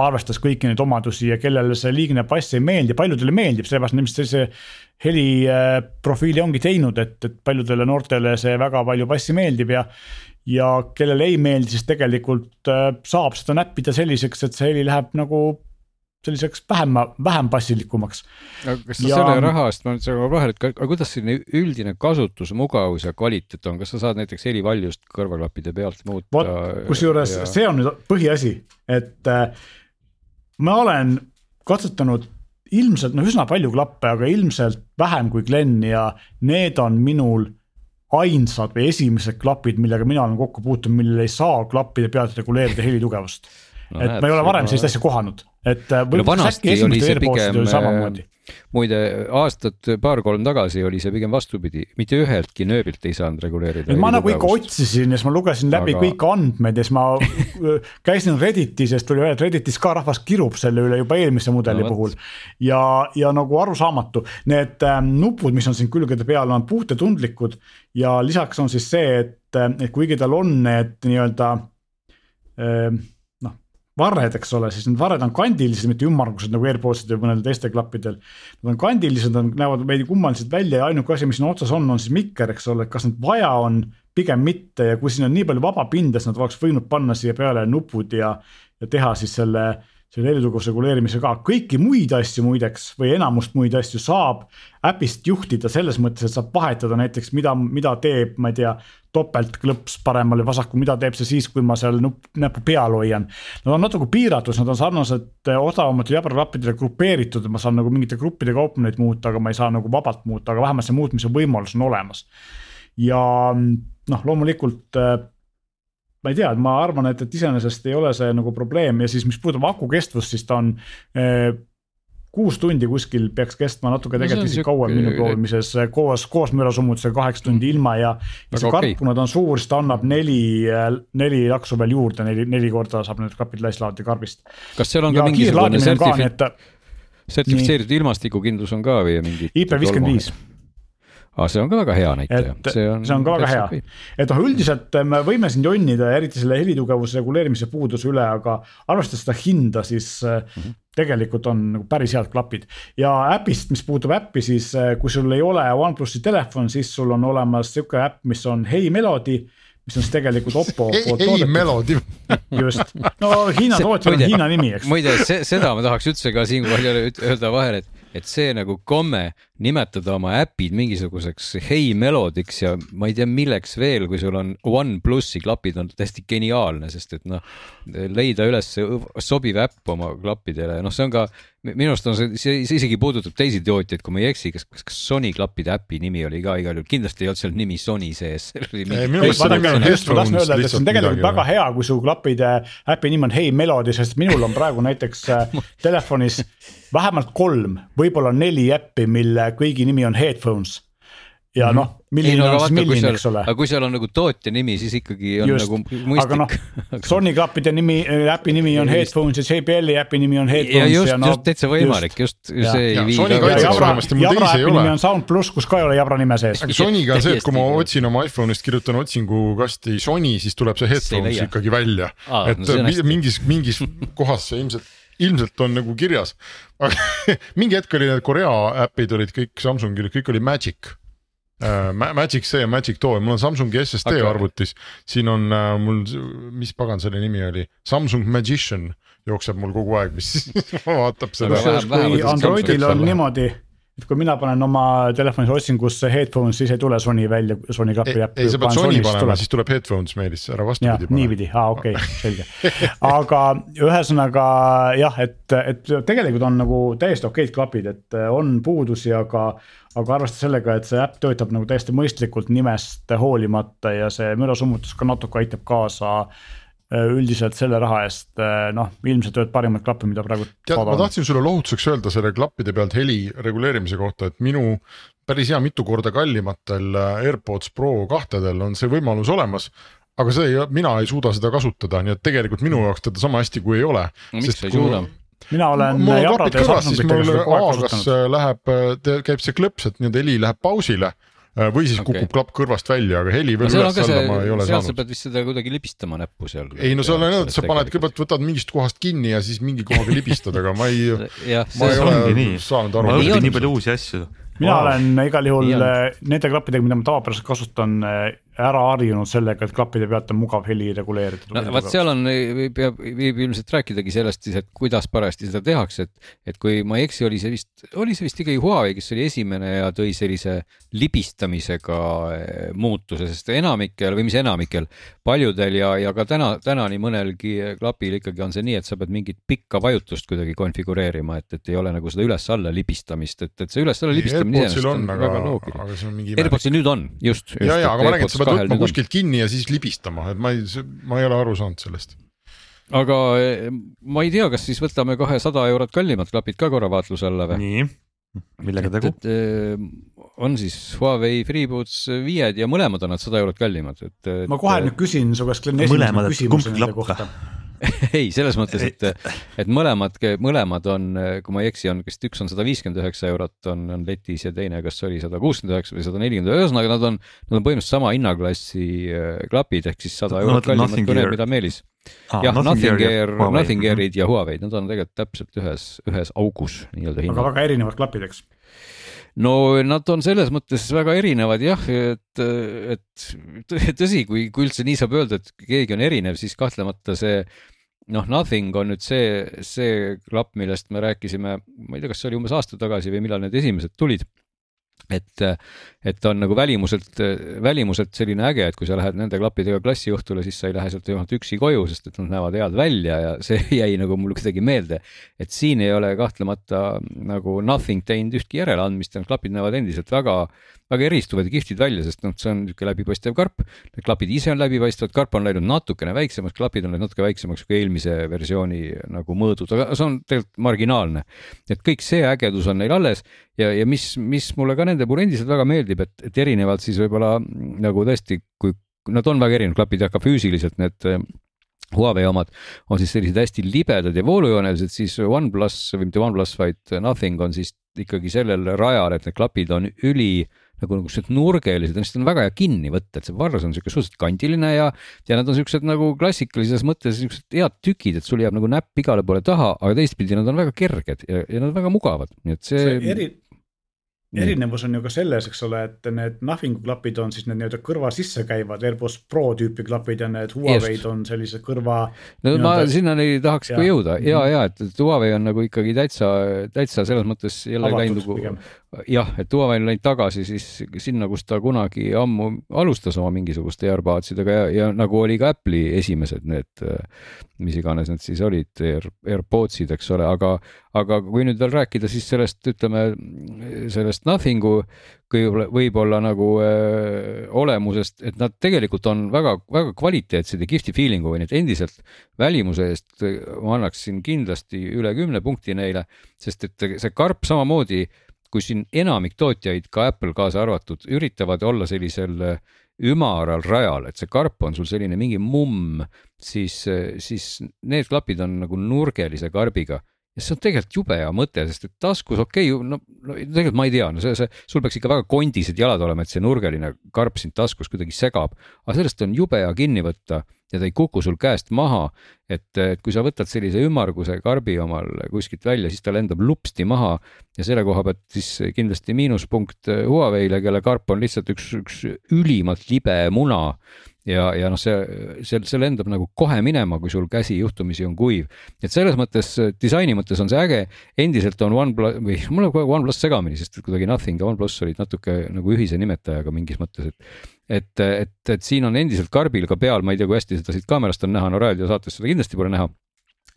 arvestades kõiki neid omadusi ja kellele see liigne bass ei meeldi, paljudele meeldib, sellepärast nad ilmselt sellise heliprofiili ongi teinud, et, et paljudele noortele see väga palju bassi meeldib ja ja kellele ei meeldi, siis tegelikult saab seda näppida selliseks, et see heli läheb nagu selliseks vähem, vähem bassilikumaks. aga kas sa Ja- selle raha eest, ma nüüd segan vahele, et aga kuidas selline üldine kasutus, mugavus ja kvaliteet on, kas sa saad näiteks helivaljust kõrvaklappide pealt muuta kusjuures ja- see on nüüd põhiasi, et äh, ma olen katsetanud ilmselt noh, üsna palju klappe, aga ilmselt vähem kui Glen ja need on minul ainsad või esimesed klapid, millega mina olen kokku puutunud, millel ei saa klappide pealt reguleerida heli tugevust no,. et ma ei ole varem sellist asja kohanud, et äh, no võib-olla vanasti äkki esimestel AirPodsidel oli samamoodi., muide aastat paar-kolm tagasi oli see pigem vastupidi, mitte üheltki nööbilt ei saanud reguleerida. ma nagu ikka otsisin ja siis ma lugesin läbi Aga- kõik andmed ja siis ma äh, käisin Redditis ja siis tuli välja, et Redditis ka rahvas kirub selle üle juba eelmise mudeli No no, puhul. ja, ja nagu arusaamatu, need ähm, nupud, mis on siin külgede peal, on puutetundlikud ja lisaks on siis see, et, et kuigi tal on need nii-öelda noh, varred, eks ole, siis need varred on kandilised, mitte ümmargused nagu AirPodsidel või mõnel teistel klappidel. Nad on kandilised, nad näevad veidi kummalised välja ja ainuke asi, mis siin otsas on, on siis mikker, eks ole, kas neid vaja on, pigem mitte ja kui siin on nii palju vaba pinda, siis nad oleks võinud panna siia peale nupud ja, ja teha siis selle selle helitugevuse reguleerimise ka, kõiki muid asju muideks või enamust muid asju saab äpist juhtida selles mõttes, et saab vahetada näiteks, mida, mida teeb, ma ei tea. topeltklõps paremale vasakule, mida teeb see siis, kui ma seal nupp, näppu peal hoian. Nad on natuke piiratud, nad on sarnased eh, odavamatele jabraklappidele grupeeritud, ma saan nagu mingite gruppide kaupa neid muuta, aga ma ei saa nagu vabalt muuta, aga vähemalt see muutmise võimalus on olemas. ja noh, loomulikult eh, ma ei tea, ma arvan, et, et iseenesest ei ole see nagu probleem ja siis, mis puudutab aku kestvust, siis ta on eh, kuus tundi kuskil peaks kestma natuke tegelikult isegi kauem minu proovimises koos, koos mürasummutusega kaheksa tundi ilma ja. ja see karp okay., kuna ta on suur, siis ta annab neli, neli laksu veel juurde, neli, neli korda saab need klapid laislaadida karbist. kas seal on ja ka mingisugune sertifi-, sertifitseeritud ilmastikukindlus on ka või mingi? IP viiskümmend viis aga see on ka väga hea näitaja. see on, see on ka väga hea et noh, üldiselt me võime siin jonnida eriti selle helitugevuse reguleerimise puuduse üle, aga arvestades seda hinda, siis mm -hmm. tegelikult on nagu päris head klapid. ja äpist, mis puutub äppi, siis eh, kui sul ei ole OnePlusi telefon, siis sul on olemas sihuke äpp, mis on Hey Melody mis on siis tegelikult Oppo poolt toodetud. ei Melody. just, no Hiina tootja on Hiina nimi, eks. muide, seda ma tahaks üldse ka siinkohal öelda vahele, et et see nagu komme nimetada oma äpid mingisuguseks hei melodiks ja ma ei tea, milleks veel, kui sul on OnePlusi klapid on täiesti geniaalne, sest et noh, leida üles sobiv äpp oma klappidele, noh, see on ka minu arust on see, see, see isegi puudutab teisi tootjaid, kui ma ei eksi, kas, kas, Sony klappide äpi nimi oli ka igal juhul, kindlasti ei olnud seal nimi Sony sees. see on tegelikult väga hea, kui su klappide äpi nimi on Hey Melody, sest minul on praegu näiteks äh, telefonis vähemalt kolm, võib-olla neli äppi, mille kõigi nimi on headphones ja mm -hmm. noh, milline no, on siis milline, eks ole. aga kui seal on nagu tootja nimi, siis ikkagi on Just. nagu mõistlik. aga noh, Sony klappide nimi, äpi nimi on ja Headphones ja JBL-i äpi nimi on Headphones. ja just ja, no,, just täitsa võimalik, just, just see ei vii. Sony kaitseks vähemasti mul teisi ei ole. nimi on Sound pluss, kus ka ei ole jabra nime sees. aga Sonyga on see, et kui ma otsin oma iPhone'ist, kirjutan otsingukasti Sony, siis tuleb see Headphones ikkagi välja. et mingis, mingis kohas see ilmselt ilmselt on nagu kirjas. aga mingi hetk oli need Korea äpid olid kõik Samsungil, kõik oli Magic Uh, Magic see ja Magic too ja mul on Samsungi SSD okay. arvutis, siin on uh, mul, mis pagan selle nimi oli, Samsung Magician jookseb mul kogu aeg, mis vaatab seda. kui Androidil on niimoodi kui mina panen oma telefonis otsingusse headphones, siis ei tule Sony välja, Sony klapi äpp. ei, sa pead Sony panema, siis tuleb headphones meelis, ära vastupidi pane. niipidi, aa okei okay,, selge. aga ühesõnaga jah, et, et tegelikult on nagu täiesti okeid klapid, et on puudusi, aga. aga arvestades sellega, et see äpp töötab nagu täiesti mõistlikult nimest hoolimata ja see mürasummutus ka natuke aitab kaasa Äh, üldiselt selle raha eest äh, noh, ilmselt ühed parimad klappe, mida praegu. tead, ma tahtsin sulle lohutuseks öelda selle klappide pealt heli reguleerimise kohta, et minu päris hea mitu korda kallimatel äh, AirPods Pro kahtedel on see võimalus olemas aga see, mina ei suuda seda kasutada, nii et tegelikult minu jaoks teda sama hästi kui ei ole. miks sa ei suuda? mina olen. mul on klapid kõrvas, siis mul A, kas läheb, käib see klõps, et nii-öelda heli läheb pausile Äh, või siis okay. kukub klapp kõrvast välja, aga heli veel no, üles-alla ma ei ole saanud. sa pead vist seda kuidagi libistama näppu seal. ei no seal on öeldud, sa paned kõigepealt võtad mingist kohast kinni ja siis mingi kohaga libistad, aga ma ei ma ei ole saanud aru. ma õpin nii palju uusi asju mina wow. olen igal juhul äh, nende klappidega, mida ma tavapäraselt kasutan, äh, ära harjunud sellega, et klappide pealt on mugav heli reguleerida. no vot, seal on, peab, võib ilmselt rääkidagi sellest siis, et kuidas parajasti seda tehakse, et, et kui ma ei eksi, oli see vist, oli see vist ikkagi Huawei, kes oli esimene ja tõi sellise libistamisega äh, muutuse, sest enamikel või mis enamikel, paljudel ja, ja ka täna, täna nii mõnelgi klapil ikkagi on see nii, et sa pead mingit pikka vajutust kuidagi konfigureerima, et, et ei ole nagu seda üles-alla libistamist, et, et see üles-alla libistamine AirPodsil on, aga, aga see on mingi. AirPodsil nüüd on, just, just. ja, ja, aga ma räägin, et sa pead võtma kuskilt kinni ja siis libistama, et ma ei, ma ei ole aru saanud sellest. aga eh, ma ei tea, kas siis võtame kohe sada eurot kallimad klapid ka korra vaatluse alla või? nii, millega tegu? On siis Huawei FreeBuds viied ja mõlemad on nad sada eurot kallimad, et. ma kohe nüüd küsin su käest, Glen, esimese küsimuse nende kohta ei, selles mõttes, et, et mõlemad, mõlemad on, kui ma ei eksi, on vist üks on sada viiskümmend üheksa eurot on, on letis ja teine, kas oli sada kuuskümmend üheksa või sada nelikümmend, ühesõnaga nad on, nad on põhimõtteliselt sama hinnaklassi äh, klapid ehk siis sada eurot kallimad kui need, mida Meelis ah,. jah, Nothing Air, Nothing Airid ja Huawei'd, nad on tegelikult täpselt ühes, ühes augus nii-öelda hinnaga. aga väga erinevad klapid, eks no nad on selles mõttes väga erinevad jah, et, et tõsi, kui, kui üldse nii saab öelda, et keegi on erinev, siis kahtlemata see noh, Nothing on nüüd see, see klapp, millest me rääkisime, ma ei tea, kas see oli umbes aasta tagasi või millal need esimesed tulid et, et ta on nagu välimuselt, välimuselt selline äge, et kui sa lähed nende klappidega klassiõhtule, siis sa ei lähe sealt vähemalt üksi koju, sest et nad näevad head välja ja see jäi nagu mulle kuidagi meelde. et siin ei ole kahtlemata nagu Nothing teinud ühtki järeleandmist need klapid näevad endiselt väga väga eristuvad ja kihvtid välja, sest noh, see on niisugune läbipaistev karp. Need klapid ise on läbipaistvad, karp on läinud natukene väiksemaks, klapid on läinud natuke väiksemaks kui eelmise versiooni nagu mõõdud, aga see on tegelikult marginaalne. et kõik see ägedus on neil alles ja, ja mis, mis mulle ka nende puhul endiselt väga meeldib, et, et erinevalt siis võib-olla nagu tõesti, kui nad on väga erinevad klapid, aga füüsiliselt need Huawei omad on siis sellised hästi libedad ja voolujoonelised, siis OnePlus või mitte OnePlus, vaid Nothing on siis ikkagi sellel rajal, et need klapid on üli nagu niisugused nurgelised, neist on väga hea kinni võtta, et see varras on niisugune suhteliselt kandiline ja, ja nad on niisugused nagu klassikalises mõttes niisugused head tükid, et sul jääb nagu näpp igale poole taha, aga teistpidi nad on väga kerged ja, ja nad on väga mugavad, nii et see, see. eri, erinevus on ju ka selles, eks ole, et need Nothingu klapid on siis need nii-öelda kõrva sisse käivad AirPods Pro tüüpi klapid ja need Huawei'd on sellised kõrva. no ma sinnani tahaks ka jõuda ja, ja et, et Huawei on nagu ikkagi täitsa, täitsa selles mõttes jälle läinud nagu jah, et Huawei on läinud tagasi siis sinna, kus ta kunagi ammu alustas oma mingisuguste AirPodsidega ja, ja nagu oli ka Apple'i esimesed need, mis iganes need siis olid Air, AirPodsid, eks ole, aga, aga kui nüüd veel rääkida siis sellest, ütleme sellest Nothingu võib-olla nagu öö, äh, olemusest, et nad tegelikult on väga-väga kvaliteetsed ja kihvti feeling'u või need endiselt välimuse eest äh, ma annaksin kindlasti üle kümne punkti neile, sest et see karp samamoodi, kui siin enamik tootjaid, ka Apple kaasa arvatud, üritavad olla sellisel äh, ümaral rajal, et see karp on sul selline mingi mumm, siis, siis need klapid on nagu nurgelise karbiga ja see on tegelikult jube hea mõte, sest et taskus okei okay,, no, no tegelikult ma ei tea, no see, see, sul peaks ikka väga kondised jalad olema, et see nurgeline karp sind taskus kuidagi segab, aga sellest on jube hea kinni võtta ja ta ei kuku sul käest maha. et, kui sa võtad sellise ümmarguse karbi omal kuskilt välja, siis ta lendab lupsti maha ja selle koha pealt siis kindlasti miinuspunkt Huawei'le, kelle karp on lihtsalt üks, üks ülimalt libe muna ja, ja noh, see, see, see lendab nagu kohe minema, kui sul käsi juhtumisi on kuiv. et selles mõttes disaini mõttes on see äge, endiselt on OnePlus või mul on kogu OnePlus segamini, sest kuidagi Nothing ja OnePlus olid natuke nagu ühise nimetajaga mingis mõttes, et et, et, et siin on endiselt karbil ka peal, ma ei tea, kui hästi seda siit kaamerast on näha, no raadiosaates seda kindlasti pole näha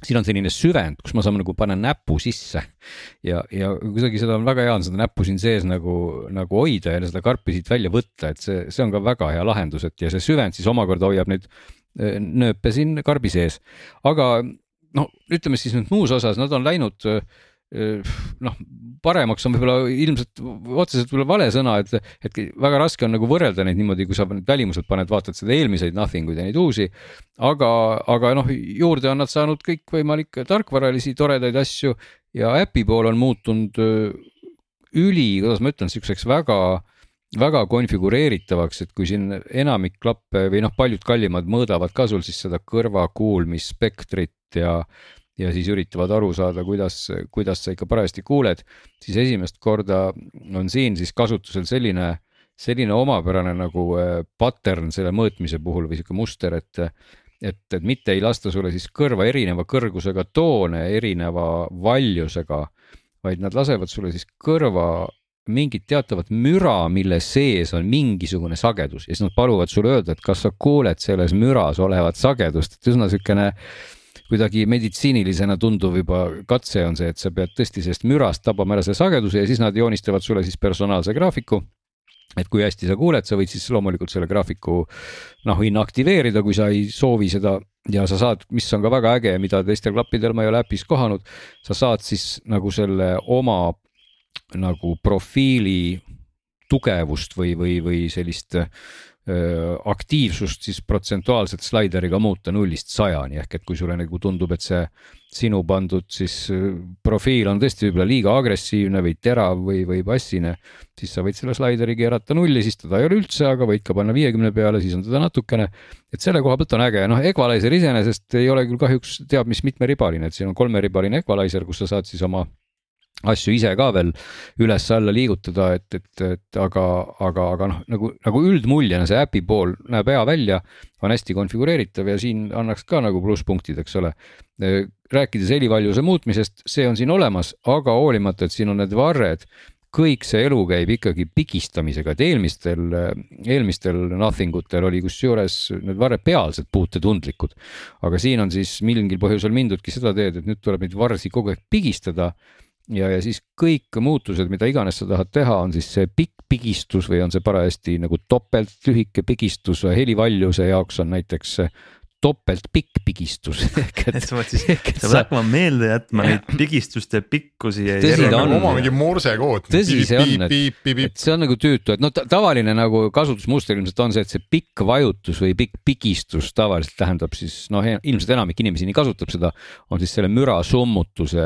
siin on selline süvend, kus ma saan nagu panna näpu sisse ja, ja kuidagi seda on väga hea on seda näppu siin sees nagu, nagu hoida ja seda karpi siit välja võtta, et see, see on ka väga hea lahendus, et ja see süvend siis omakorda hoiab neid äh, nööpe siin karbi sees. aga no ütleme siis nüüd muus osas, nad on läinud äh, noh, paremaks on võib-olla ilmselt otseselt võib-olla vale sõna, et, et väga raske on nagu võrrelda neid niimoodi, kui sa nüüd välimuselt paned, vaatad seda eelmiseid Nothing uid ja neid uusi. aga, aga noh, juurde on nad saanud kõikvõimalikke tarkvaralisi toredaid asju ja äpi pool on muutunud üli, kuidas ma ütlen, siukseks väga väga konfigureeritavaks, et kui siin enamik klappe või noh, paljud kallimad mõõdavad ka sul siis seda kõrvakuulmisspektrit ja ja siis üritavad aru saada, kuidas, kuidas sa ikka parajasti kuuled, siis esimest korda on siin siis kasutusel selline, selline omapärane nagu äh, pattern selle mõõtmise puhul või sihuke muster, et et, et mitte ei lasta sulle siis kõrva erineva kõrgusega toone, erineva valjusega, vaid nad lasevad sulle siis kõrva mingit teatavat müra, mille sees on mingisugune sagedus. Ja siis nad paluvad sulle öelda, et kas sa kuuled selles müras olevat sagedust, et üsna niisugune kuidagi meditsiinilisena tunduv juba katse on see, et sa pead tõesti sellest mürast tabama ära selle sageduse ja siis nad joonistavad sulle siis personaalse graafiku. Et kui hästi sa kuuled, sa võid siis loomulikult selle graafiku noh, inaktiveerida, kui sa ei soovi seda. Ja sa saad, mis on ka väga äge, mida teistel klappidel ma ei ole äpis kohanud, sa saad siis nagu selle oma nagu profiili tugevust või, või, või sellist aktiivsust siis protsentuaalselt slaideriga muuta nullist sajani, ehk et kui sulle nagu tundub, et see sinu pandud siis profiil on tõesti võib-olla liiga agressiivne või terav või, või bassine, siis sa võid selle slaideri keerata nulli, siis teda ei ole üldse, aga võid ka panna viiekümne peale, siis on teda natukene. et selle koha pealt on äge, noh, equalizer iseenesest ei ole küll kahjuks teab mis mitmeribaline, et siin on kolmeribaline equalizer, kus sa saad siis oma asju ise ka veel üles-alla liigutada, et, et, et aga, aga, aga noh, nagu, nagu üldmuljena see äpi pool näeb hea välja, on hästi konfigureeritav ja siin annaks ka nagu plusspunktid, eks ole. rääkides helivaljuse muutmisest, see on siin olemas, aga hoolimata, et siin on need varred, kõik see elu käib ikkagi pigistamisega, et eelmistel, eelmistel nothing utel oli kusjuures need varred pealselt puutetundlikud. aga siin on siis mingil põhjusel mindudki seda teed, et nüüd tuleb neid varsi kogu aeg pigistada ja, ja siis kõik muutused, mida iganes sa tahad teha, on siis see pikk pigistus või on see parajasti nagu topelt lühike pigistus, helivaljuse jaoks on näiteks topeltpikk pigistus et sa pead siis, sa pead hakkama meelde jätma neid pigistuste pikkusi. tõsi ta on. oma mingi morsekood. tõsi see on, et, et see on nagu tüütu, et noh, tavaline nagu kasutusmuster ilmselt on see, et see pikk vajutus või pikk pigistus tavaliselt tähendab siis noh, ilmselt enamik inimesi nii kasutab seda, on siis selle müra summutuse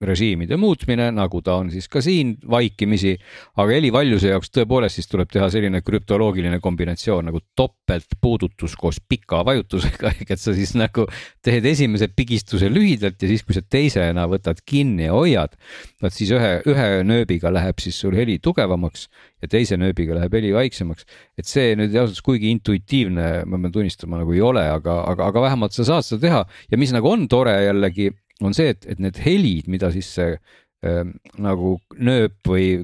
režiimide muutmine, nagu ta on siis ka siin vaikimisi, aga helivaljuse jaoks tõepoolest siis tuleb teha selline krüptoloogiline kombinatsioon nagu topeltpuudutus koos pika vajutusega, ehk et sa siis nagu teed esimese pigistuse lühidalt ja siis, kui sa teisena võtad kinni ja hoiad, vot siis ühe, ühe nööbiga läheb siis sul heli tugevamaks ja teise nööbiga läheb heli vaiksemaks. et see nüüd ausalt öeldes kuigi intuitiivne, ma pean tunnistama, nagu ei ole, aga, aga, aga vähemalt sa saad seda teha. Ja mis nagu on tore jällegi on see, et, et need helid, mida siis see äh, nagu nööp või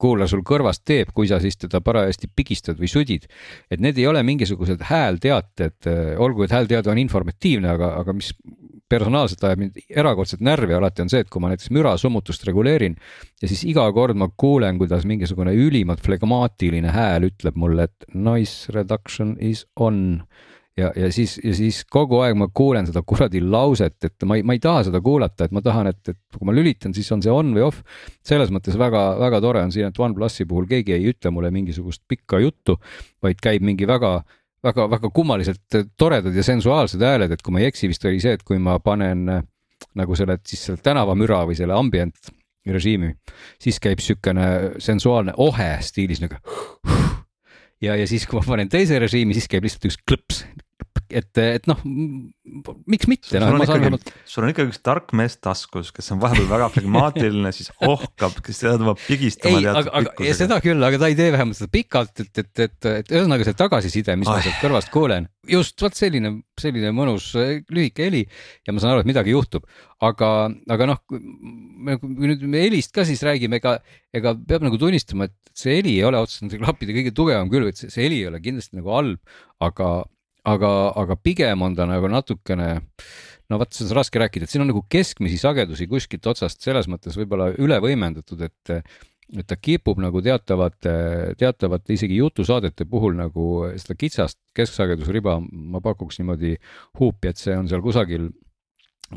kuulaja sul kõrvast teeb, kui sa siis teda parajasti pigistad või sudid. et need ei ole mingisugused häälteated, äh, olgu, et häälteade on informatiivne, aga, aga mis personaalselt ajab mind erakordselt närvi alati on see, et kui ma näiteks mürasummutust reguleerin ja siis iga kord ma kuulen, kuidas mingisugune ülimalt flegmaatiline hääl ütleb mulle, et noise reduction is on ja, ja siis, ja siis kogu aeg ma kuulen seda kuradi lauset, et ma ei, ma ei taha seda kuulata, et ma tahan, et, et kui ma lülitan, siis on see on või off. selles mõttes väga-väga tore on siin, et OnePlusi puhul keegi ei ütle mulle mingisugust pikka juttu, vaid käib mingi väga väga-väga kummaliselt toredad ja sensuaalsed hääled, et kui ma ei eksi, vist oli see, et kui ma panen nagu selle, siis selle tänavamüra või selle ambient režiimi, siis käib siukene sensuaalne ohe stiilis nagu ja, ja siis, kui ma panen teise režiimi, siis käib lihtsalt üks klõps et, et noh, miks mitte. sul, no, ikkagi, vähemalt... sul on ikka üks tark mees taskus, kes on vahepeal väga flegmaatiline, siis ohkab, kes teda tõmbab pigistama teatud pikkusega. seda küll, aga ta ei tee vähemalt seda pikalt, et, et, et, et ühesõnaga see tagasiside, mis Ai. ma sealt kõrvast kuulen, just vot selline, selline mõnus lühike heli ja ma saan aru, et midagi juhtub, aga, aga noh, kui nüüd me helist ka siis räägime, ega, ega peab nagu tunnistama, et see heli ei ole otseselt nende klappide kõige tugevam küll, et see, see heli ei ole kindlasti nagu halb, aga aga, aga pigem on ta nagu natukene no vot, seda on raske rääkida, et siin on nagu keskmisi sagedusi kuskilt otsast selles mõttes võib-olla üle võimendatud, et et ta kipub nagu teatavate, teatavate isegi jutusaadete puhul nagu seda kitsast kesksagedusriba, ma pakuks niimoodi huupi, et see on seal kusagil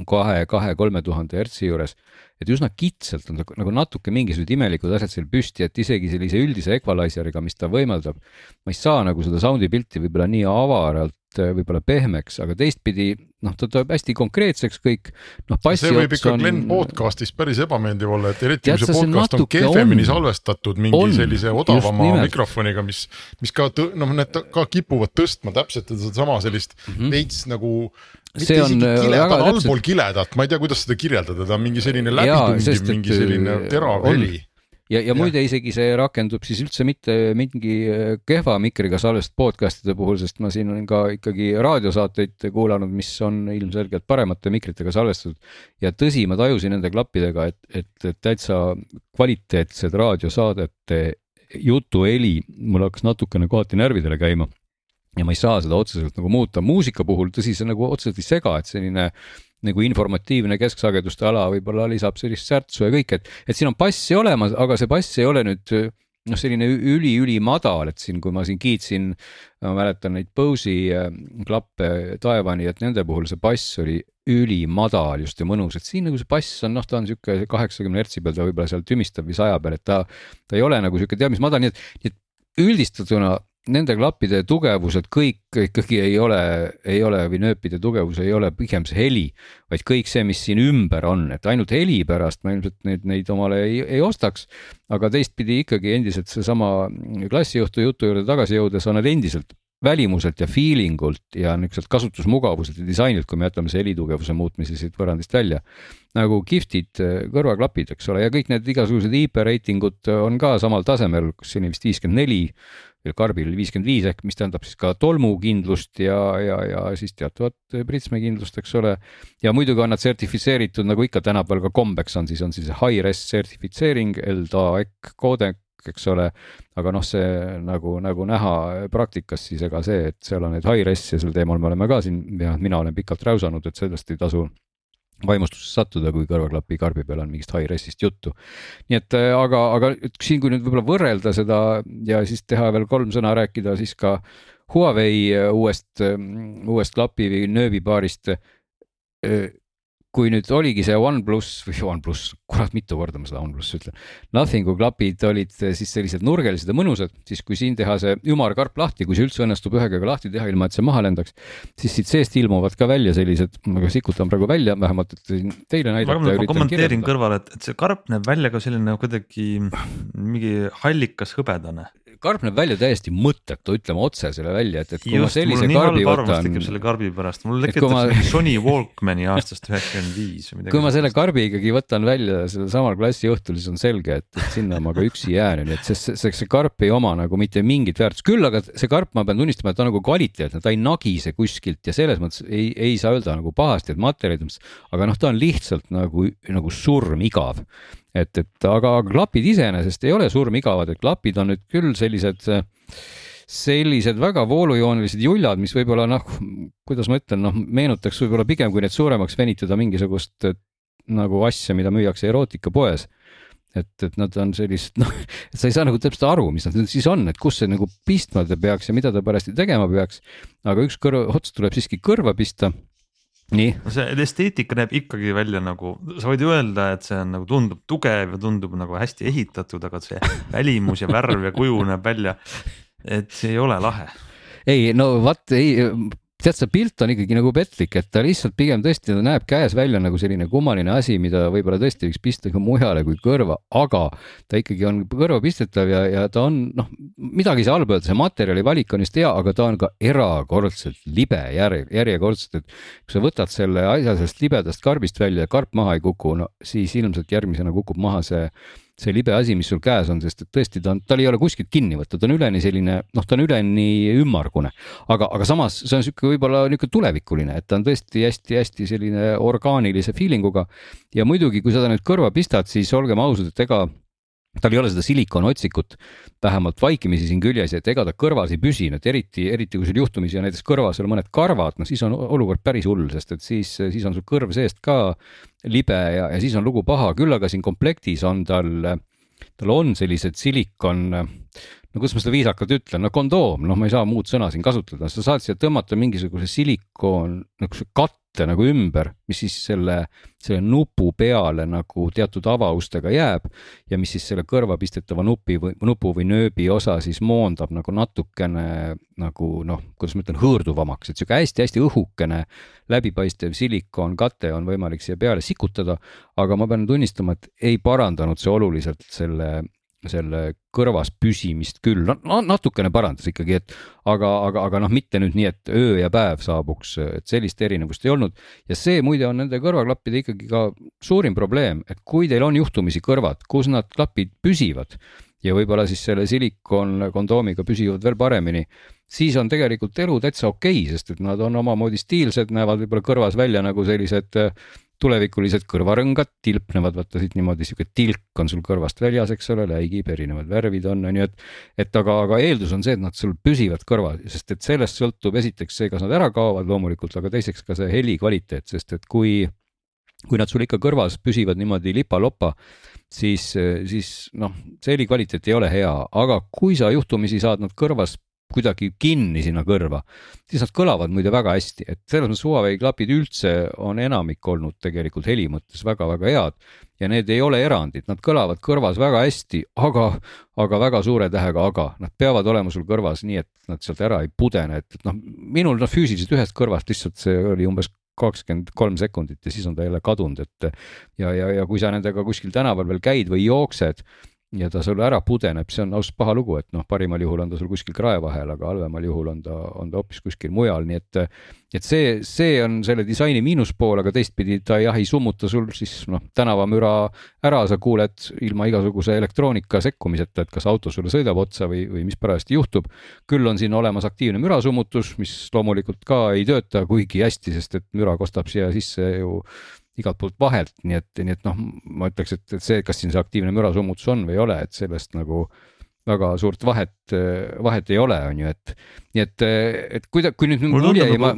kahe, kahe, kolme tuhande hertsi juures. et üsna kitsalt on ta nagu natuke mingisugused imelikud asjad seal püsti, et isegi sellise üldise equalizer'iga, mis ta võimaldab, ma ei saa nagu seda sound'i pilti võib-olla nii avaralt võib-olla pehmeks, aga teistpidi noh, ta tuleb hästi konkreetseks kõik. noh, see võib ikka on... Glen podcast'is päris ebameeldiv olla, et eriti kui see podcast on kehvemini on. salvestatud mingi on. sellise odavama mikrofoniga, mis, mis ka noh, need ka kipuvad tõstma täpselt sedasama sellist mm -hmm. veits nagu see on äh, kile, ta on allpool kiledat, ma ei tea, kuidas seda kirjeldada, ta on mingi selline läbitungiv, mingi selline äh, terav heli ja, ja muide isegi see rakendub siis üldse mitte mingi äh, kehva mikriga salvestatud podcast'ide puhul, sest ma siin olen ka ikkagi raadiosaateid kuulanud, mis on ilmselgelt paremate mikritega salvestatud. ja tõsi, ma tajusin nende klappidega, et, et, et täitsa kvaliteetsed raadiosaadete jutuheli mul hakkas natukene kohati närvidele käima ja ma ei saa seda otseselt nagu muuta, muusika puhul tõsi, see nagu otseselt ei sega, et selline nagu informatiivne kesksageduste ala võib-olla lisab sellist särtsu ja kõik, et, et siin on bassi olemas, aga see bass ei ole nüüd noh, selline üli-ülimadal, et siin, kui ma siin kiitsin, ma mäletan neid Bose'i äh, klappe taevani, et nende puhul see bass oli ülimadal just ja mõnus, et siin nagu see bass on noh, ta on sihuke kaheksakümne hertsi peal, ta võib-olla seal tümistab või saja peal, et ta, ta ei ole nagu sihuke teab mis madal, nii et, nii et üldistatuna nende klappide tugevused kõik ikkagi ei ole, ei ole või nööpide tugevus ei ole pigem see heli, vaid kõik see, mis siin ümber on, et ainult heli pärast ma ilmselt neid, neid omale ei, ei ostaks. aga teistpidi ikkagi endiselt seesama klassijuhtu jutu juurde tagasi jõudes on nad endiselt välimuselt ja feeling ult ja niisuguselt kasutusmugavuselt ja disainilt, kui me jätame see helitugevuse muutmise siit võrrandist välja. nagu kihvtid äh, kõrvaklapid, eks ole, ja kõik need igasugused IP reitingud on ka samal tasemel, kus siin vist viiskümmend neli karbil oli viiskümmend viis ehk mis tähendab siis ka tolmukindlust ja, ja, ja siis teatavat pritsmekindlust, eks ole. ja muidugi on nad sertifitseeritud, nagu ikka tänapäeval ka kombeks on, siis on siis high-res sertifitseering, LDAC koodek, eks ole. aga noh, see nagu, nagu näha praktikas, siis ega see, et seal on need high-res ja sel teemal me oleme ka siin, mina olen pikalt räusanud, et sellest ei tasu vaimustusse sattuda, kui kõrvaklapi karbi peal on mingist high-res'ist juttu. nii et äh, aga, aga siin, kui nüüd võib-olla võrrelda seda ja siis teha veel kolm sõna rääkida siis ka Huawei äh, uuest, äh, uuest klapi või nööbipaarist kui nüüd oligi see OnePlus või OnePlus, kurat, mitu korda ma seda OnePlus ütlen. Nothingu klapid olid siis sellised nurgelised ja mõnusad, siis kui siin teha see ümarkarp lahti, kui see üldse õnnestub ühe käega lahti teha, ilma et see maha lendaks, siis siit seest ilmuvad ka välja sellised, ma sikutan praegu välja, vähemalt et teile näidata. ma kommenteerin kõrvale, et, et see karp näeb välja ka selline kuidagi mingi hallikas hõbedane karp näeb välja täiesti mõttetu, ütleme otse selle välja, et, et kui Just, ma sellise karbi võtan. tekib selle karbi pärast, mul tekitab ma... Sony Walkmani aastast üheksakümmend viis või midagi. kui ma selle karbi ikkagi võtan välja sellel samal klassiõhtul, siis on selge, et, sinna ma ka üksi jään, nii et see, see, see, see karp ei oma nagu mitte mingit väärtust, küll aga see karp, ma pean tunnistama, et ta on nagu kvaliteetne, ta ei nagise kuskilt ja selles mõttes ei, ei saa öelda nagu pahasti, et materjalide mõttes, aga noh, ta on lihtsalt nagu, nagu surmigav et, et aga klapid iseenesest ei ole surmigavad, et klapid on nüüd küll sellised, sellised väga voolujoonelised juljad, mis võib-olla noh, kuidas ma ütlen, noh, meenutaks võib-olla pigem, kui need suuremaks venitada mingisugust nagu asja, mida müüakse erootikapoes et, et nad on sellised, noh, sa ei saa nagu täpselt aru, mis nad siis on, et kus see nagu pistma ta peaks ja mida ta parajasti tegema peaks. aga üks kõrv, ots tuleb siiski kõrva pista. No see esteetika näeb ikkagi välja nagu, sa võid öelda, et see on nagu tundub tugev ja tundub nagu hästi ehitatud, aga see välimus ja värv ja kuju näeb välja, et see ei ole lahe. Ei no vaat ei, tead, see pilt on ikkagi nagu petlik, et ta lihtsalt pigem tõesti, ta näeb käes välja nagu selline kummaline asi, mida võib-olla tõesti võiks pista ka mujale kui kõrva, aga ta ikkagi on kõrva pistetav ja, ja ta on noh, midagi ei saa halba öelda, see materjali valik on just hea, aga ta on ka erakordselt libe järg, järjekordselt, et kui sa võtad selle asja sellest libedast karbist välja ja karp maha ei kuku, no siis ilmselt järgmisena kukub maha see see libe asi, mis sul käes on, sest et tõesti ta on, tal ei ole kuskilt kinni võtta, ta on üleni selline, noh, ta on üleni ümmargune. aga, aga samas see on sihuke võib-olla niisugune tulevikuline, et ta on tõesti hästi-hästi selline orgaanilise feeling uga. ja muidugi, kui sa ta nüüd kõrva pistad, siis olgem ausad, et ega tal ei ole seda silikonotsikut vähemalt vaikimisi siin küljes, et ega ta kõrvas ei püsi, et eriti, eriti kui sul juhtumisi on näiteks kõrvas veel mõned karvad, no siis on olukord päris hull, sest et siis, siis on sul kõrv seest ka libe ja, ja siis on lugu paha, küll aga siin komplektis on tal, tal on sellised silikon, no kuidas ma seda viisakalt ütlen, no kondoom, noh, ma ei saa muud sõna siin kasutada, sa saad siia tõmmata mingisuguse silikon, nagu katte katte nagu ümber, mis siis selle, selle nupu peale nagu teatud avaustega jääb ja mis siis selle kõrva pistetava nupi või nupu või nööbi osa siis moondab nagu natukene nagu noh, kuidas ma ütlen, hõõrduvamaks, et sihuke hästi-hästi õhukene läbipaistev silikonkate on võimalik siia peale sikutada. aga ma pean tunnistama, et ei parandanud see oluliselt selle selle kõrvas püsimist küll, no natukene parandas ikkagi, et aga, aga, aga noh, mitte nüüd nii, et öö ja päev saabuks, et sellist erinevust ei olnud. ja see muide on nende kõrvaklappide ikkagi ka suurim probleem, et kui teil on juhtumisi kõrvad, kus nad klapid püsivad ja võib-olla siis selle silikon kondoomiga püsivad veel paremini, siis on tegelikult elu täitsa okei okay,, sest et nad on omamoodi stiilsed, näevad võib-olla kõrvas välja nagu sellised tulevikulised kõrvarõngad tilpnevad, vaata siit niimoodi sihuke tilk on sul kõrvast väljas, eks ole, läigib, erinevad värvid on, on ju, et. et aga, aga eeldus on see, et nad sul püsivad kõrval, sest et sellest sõltub esiteks see, kas nad ära kaovad loomulikult, aga teiseks ka see heli kvaliteet, sest et kui kui nad sul ikka kõrvas püsivad niimoodi lipa-lopa, siis, siis noh, see heli kvaliteet ei ole hea, aga kui sa juhtumisi saad nad kõrvas kuidagi kinni sinna kõrva, siis nad kõlavad muide väga hästi, et selles mõttes Huawei klapid üldse on enamik olnud tegelikult heli mõttes väga-väga head ja need ei ole erandid, nad kõlavad kõrvas väga hästi, aga, aga väga suure tähega aga, nad peavad olema sul kõrvas nii, et nad sealt ära ei pudene, et, et noh, minul noh, füüsiliselt ühest kõrvast lihtsalt see oli umbes kakskümmend kolm sekundit ja siis on ta jälle kadunud, et ja, ja, ja kui sa nendega kuskil tänaval veel käid või jooksed ja ta sulle ära pudeneb, see on ausalt paha lugu, et noh, parimal juhul on ta sul kuskil krae vahel, aga halvemal juhul on ta, on ta hoopis kuskil mujal, nii et. et see, see on selle disaini miinuspool, aga teistpidi ta jah ei summuta sul siis noh, tänavamüra ära, sa kuuled ilma igasuguse elektroonika sekkumiseta, et kas auto sulle sõidab otsa või, või mis parajasti juhtub. küll on siin olemas aktiivne mürasummutus, mis loomulikult ka ei tööta kuigi hästi, sest et müra kostab siia sisse ju igalt poolt vahelt, nii et, nii et noh, ma ütleks, et, et see, kas siin see aktiivne mürasummutus on või ei ole, et sellest nagu väga suurt vahet, vahet ei ole, on ju, et nii et, et kui ta, kui nüüd mulje jäi, ma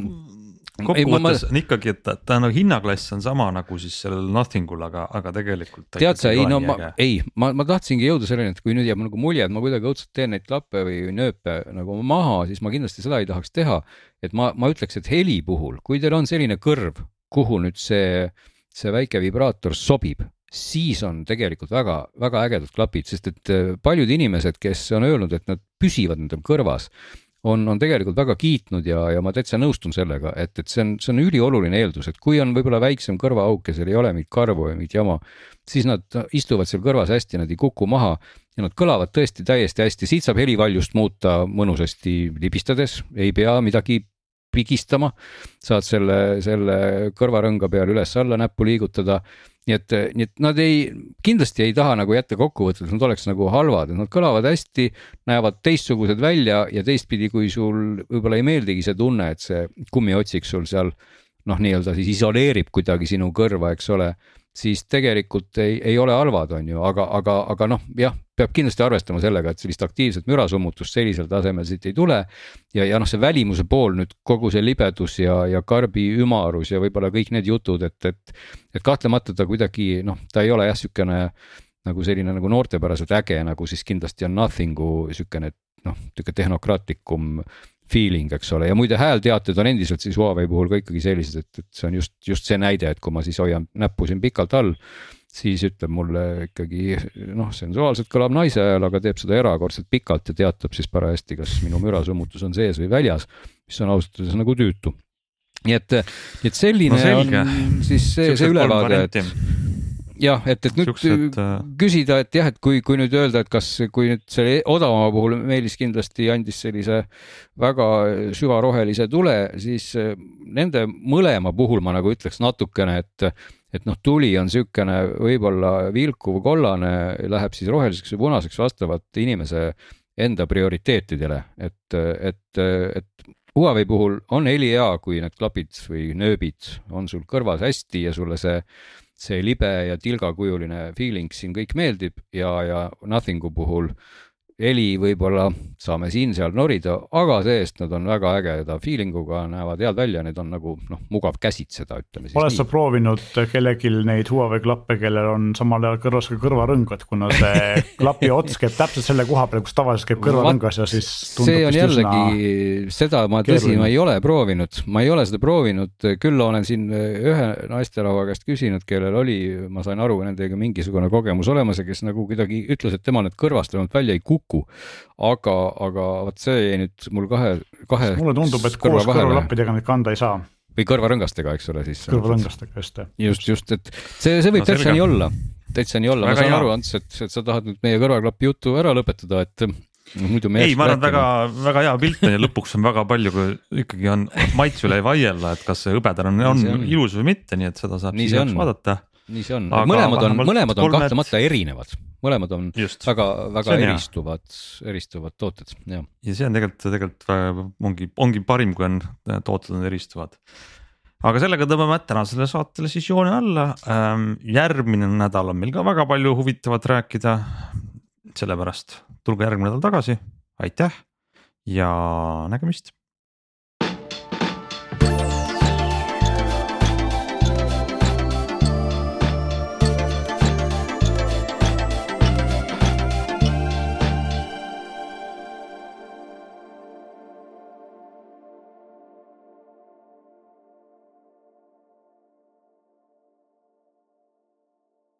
kokkuvõttes on ikkagi, et ta, ta nagu hinnaklass on sama nagu siis sellel Nothing ul, aga, aga tegelikult. tead sa, ei no ma, ei, ma, ma tahtsingi jõuda selleni, et kui nüüd jääb nagu mulje, et ma kuidagi õudselt teen neid klappe või nööpe nagu maha, siis ma kindlasti seda ei tahaks teha. et ma, ma ütleks, et heli puhul, kui teil on selline kõrv, kuhu nüüd see, see väike vibraator sobib, siis on tegelikult väga-väga ägedad klapid, sest et äh, paljud inimesed, kes on öelnud, et nad püsivad nendel kõrvas, on, on tegelikult väga kiitnud ja, ja ma täitsa nõustun sellega, et, et see on, see on ülioluline eeldus, et kui on võib-olla väiksem kõrvaauk ja seal ei ole mingit karvu või mingit jama, siis nad istuvad seal kõrvas hästi, nad ei kuku maha ja nad kõlavad tõesti täiesti hästi, siit saab helivaljust muuta mõnusasti libistades, ei pea midagi pigistama, saad selle, selle kõrvarõnga peal üles-alla näppu liigutada. nii et, nii et nad ei, kindlasti ei taha nagu jätta kokkuvõtet, et nad oleks nagu halvad, et nad kõlavad hästi, näevad teistsugused välja ja teistpidi, kui sul võib-olla ei meeldigi see tunne, et see kummiotsik sul seal noh, nii-öelda siis isoleerib kuidagi sinu kõrva, eks ole siis tegelikult ei, ei ole halvad, on ju, aga, aga, aga noh, jah, peab kindlasti arvestama sellega, et sellist aktiivset mürasummutust sellisel tasemel siit ei tule. ja, ja noh, see välimuse pool nüüd kogu see libedus ja, ja karbi ümarus ja võib-olla kõik need jutud, et, et, et kahtlemata ta kuidagi noh, ta ei ole jah, sihukene nagu selline nagu noortepäraselt äge, nagu siis kindlasti on Nothing'u sihukene noh, sihuke tehnokraatlikum feeling, eks ole, ja muide häälteated on endiselt siis Huawei puhul ka ikkagi sellised, et, et see on just, just see näide, et kui ma siis hoian näppu siin pikalt all, siis ütleb mulle ikkagi noh, sensuaalselt kõlab naise hääl, aga teeb seda erakordselt pikalt ja teatab siis parajasti, kas minu mürasummutus on sees või väljas, mis on ausalt öeldes nagu tüütu. nii et, et selline no on siis see, see ülevaade, et jah, et, et nüüd Siuksed, äh, küsida, et jah, et kui, kui nüüd öelda, et kas, kui nüüd selle odavama puhul Meelis kindlasti andis sellise väga süvarohelise tule, siis äh, nende mõlema puhul ma nagu ütleks natukene, et et noh, tuli on niisugune võib-olla vilkuv kollane, läheb siis roheliseks või punaseks vastavalt inimese enda prioriteetidele, et, et, et Huawei puhul on heli hea, kui need klapid või nööbid on sul kõrvas hästi ja sulle see see libe ja tilgakujuline feeling siin kõik meeldib ja, ja Nothingu puhul heli võib-olla saame siin-seal norida, aga see-eest nad on väga ägeda feeling uga, näevad head välja, need on nagu noh, mugav käsitseda, ütleme siis. oled sa proovinud kellelgi neid Huawei klappe, kellel on samal ajal kõrvas ka kõrvarõng, et kuna see klapi ots käib täpselt selle koha peal, kus tavaliselt käib kõrvarõngas ja siis see on jällegi, seda ma tõsi, ma ei ole proovinud, ma ei ole seda proovinud, küll olen siin ühe naisterahva käest küsinud, kellel oli, ma sain aru, nendega mingisugune kogemus olemas ja kes nagu kuidagi ütles, et temal need kõrvast ainult välja ei kuku kuku. aga, aga vot see jäi nüüd mul kahe, kahe. mulle tundub, et koos kõrvalappidega neid kanda ei saa. või kõrvarõngastega, eks ole siis. kõrvarõngastega, just. just, just, et see, see võib no, täitsa nii olla, täitsa nii olla, ma saan hea. aru, Ants, et, et sa tahad nüüd meie kõrvaklapi jutu ära lõpetada, et no muidu me ei, ma arvan, et väga, väga hea pilt on ja lõpuks on väga palju, kui ikkagi on maitse üle ei vaielda, et kas see hõbedane on, on, on ilus või mitte, nii et seda saab siis vaadata nii see on, mõlemad on, mõlemad on kolmed... kahtlemata erinevad, mõlemad on Just. väga, väga eristuvad, eristuvad tooted, jah. ja see on tegelikult, tegelikult ongi, ongi parim, kui on tooted on eristuvad. aga sellega tõmbame tänasele saatele siis joone alla. Ähm, järgmine nädal on meil ka väga palju huvitavat rääkida. sellepärast tulge järgmine nädal tagasi, aitäh ja nägemist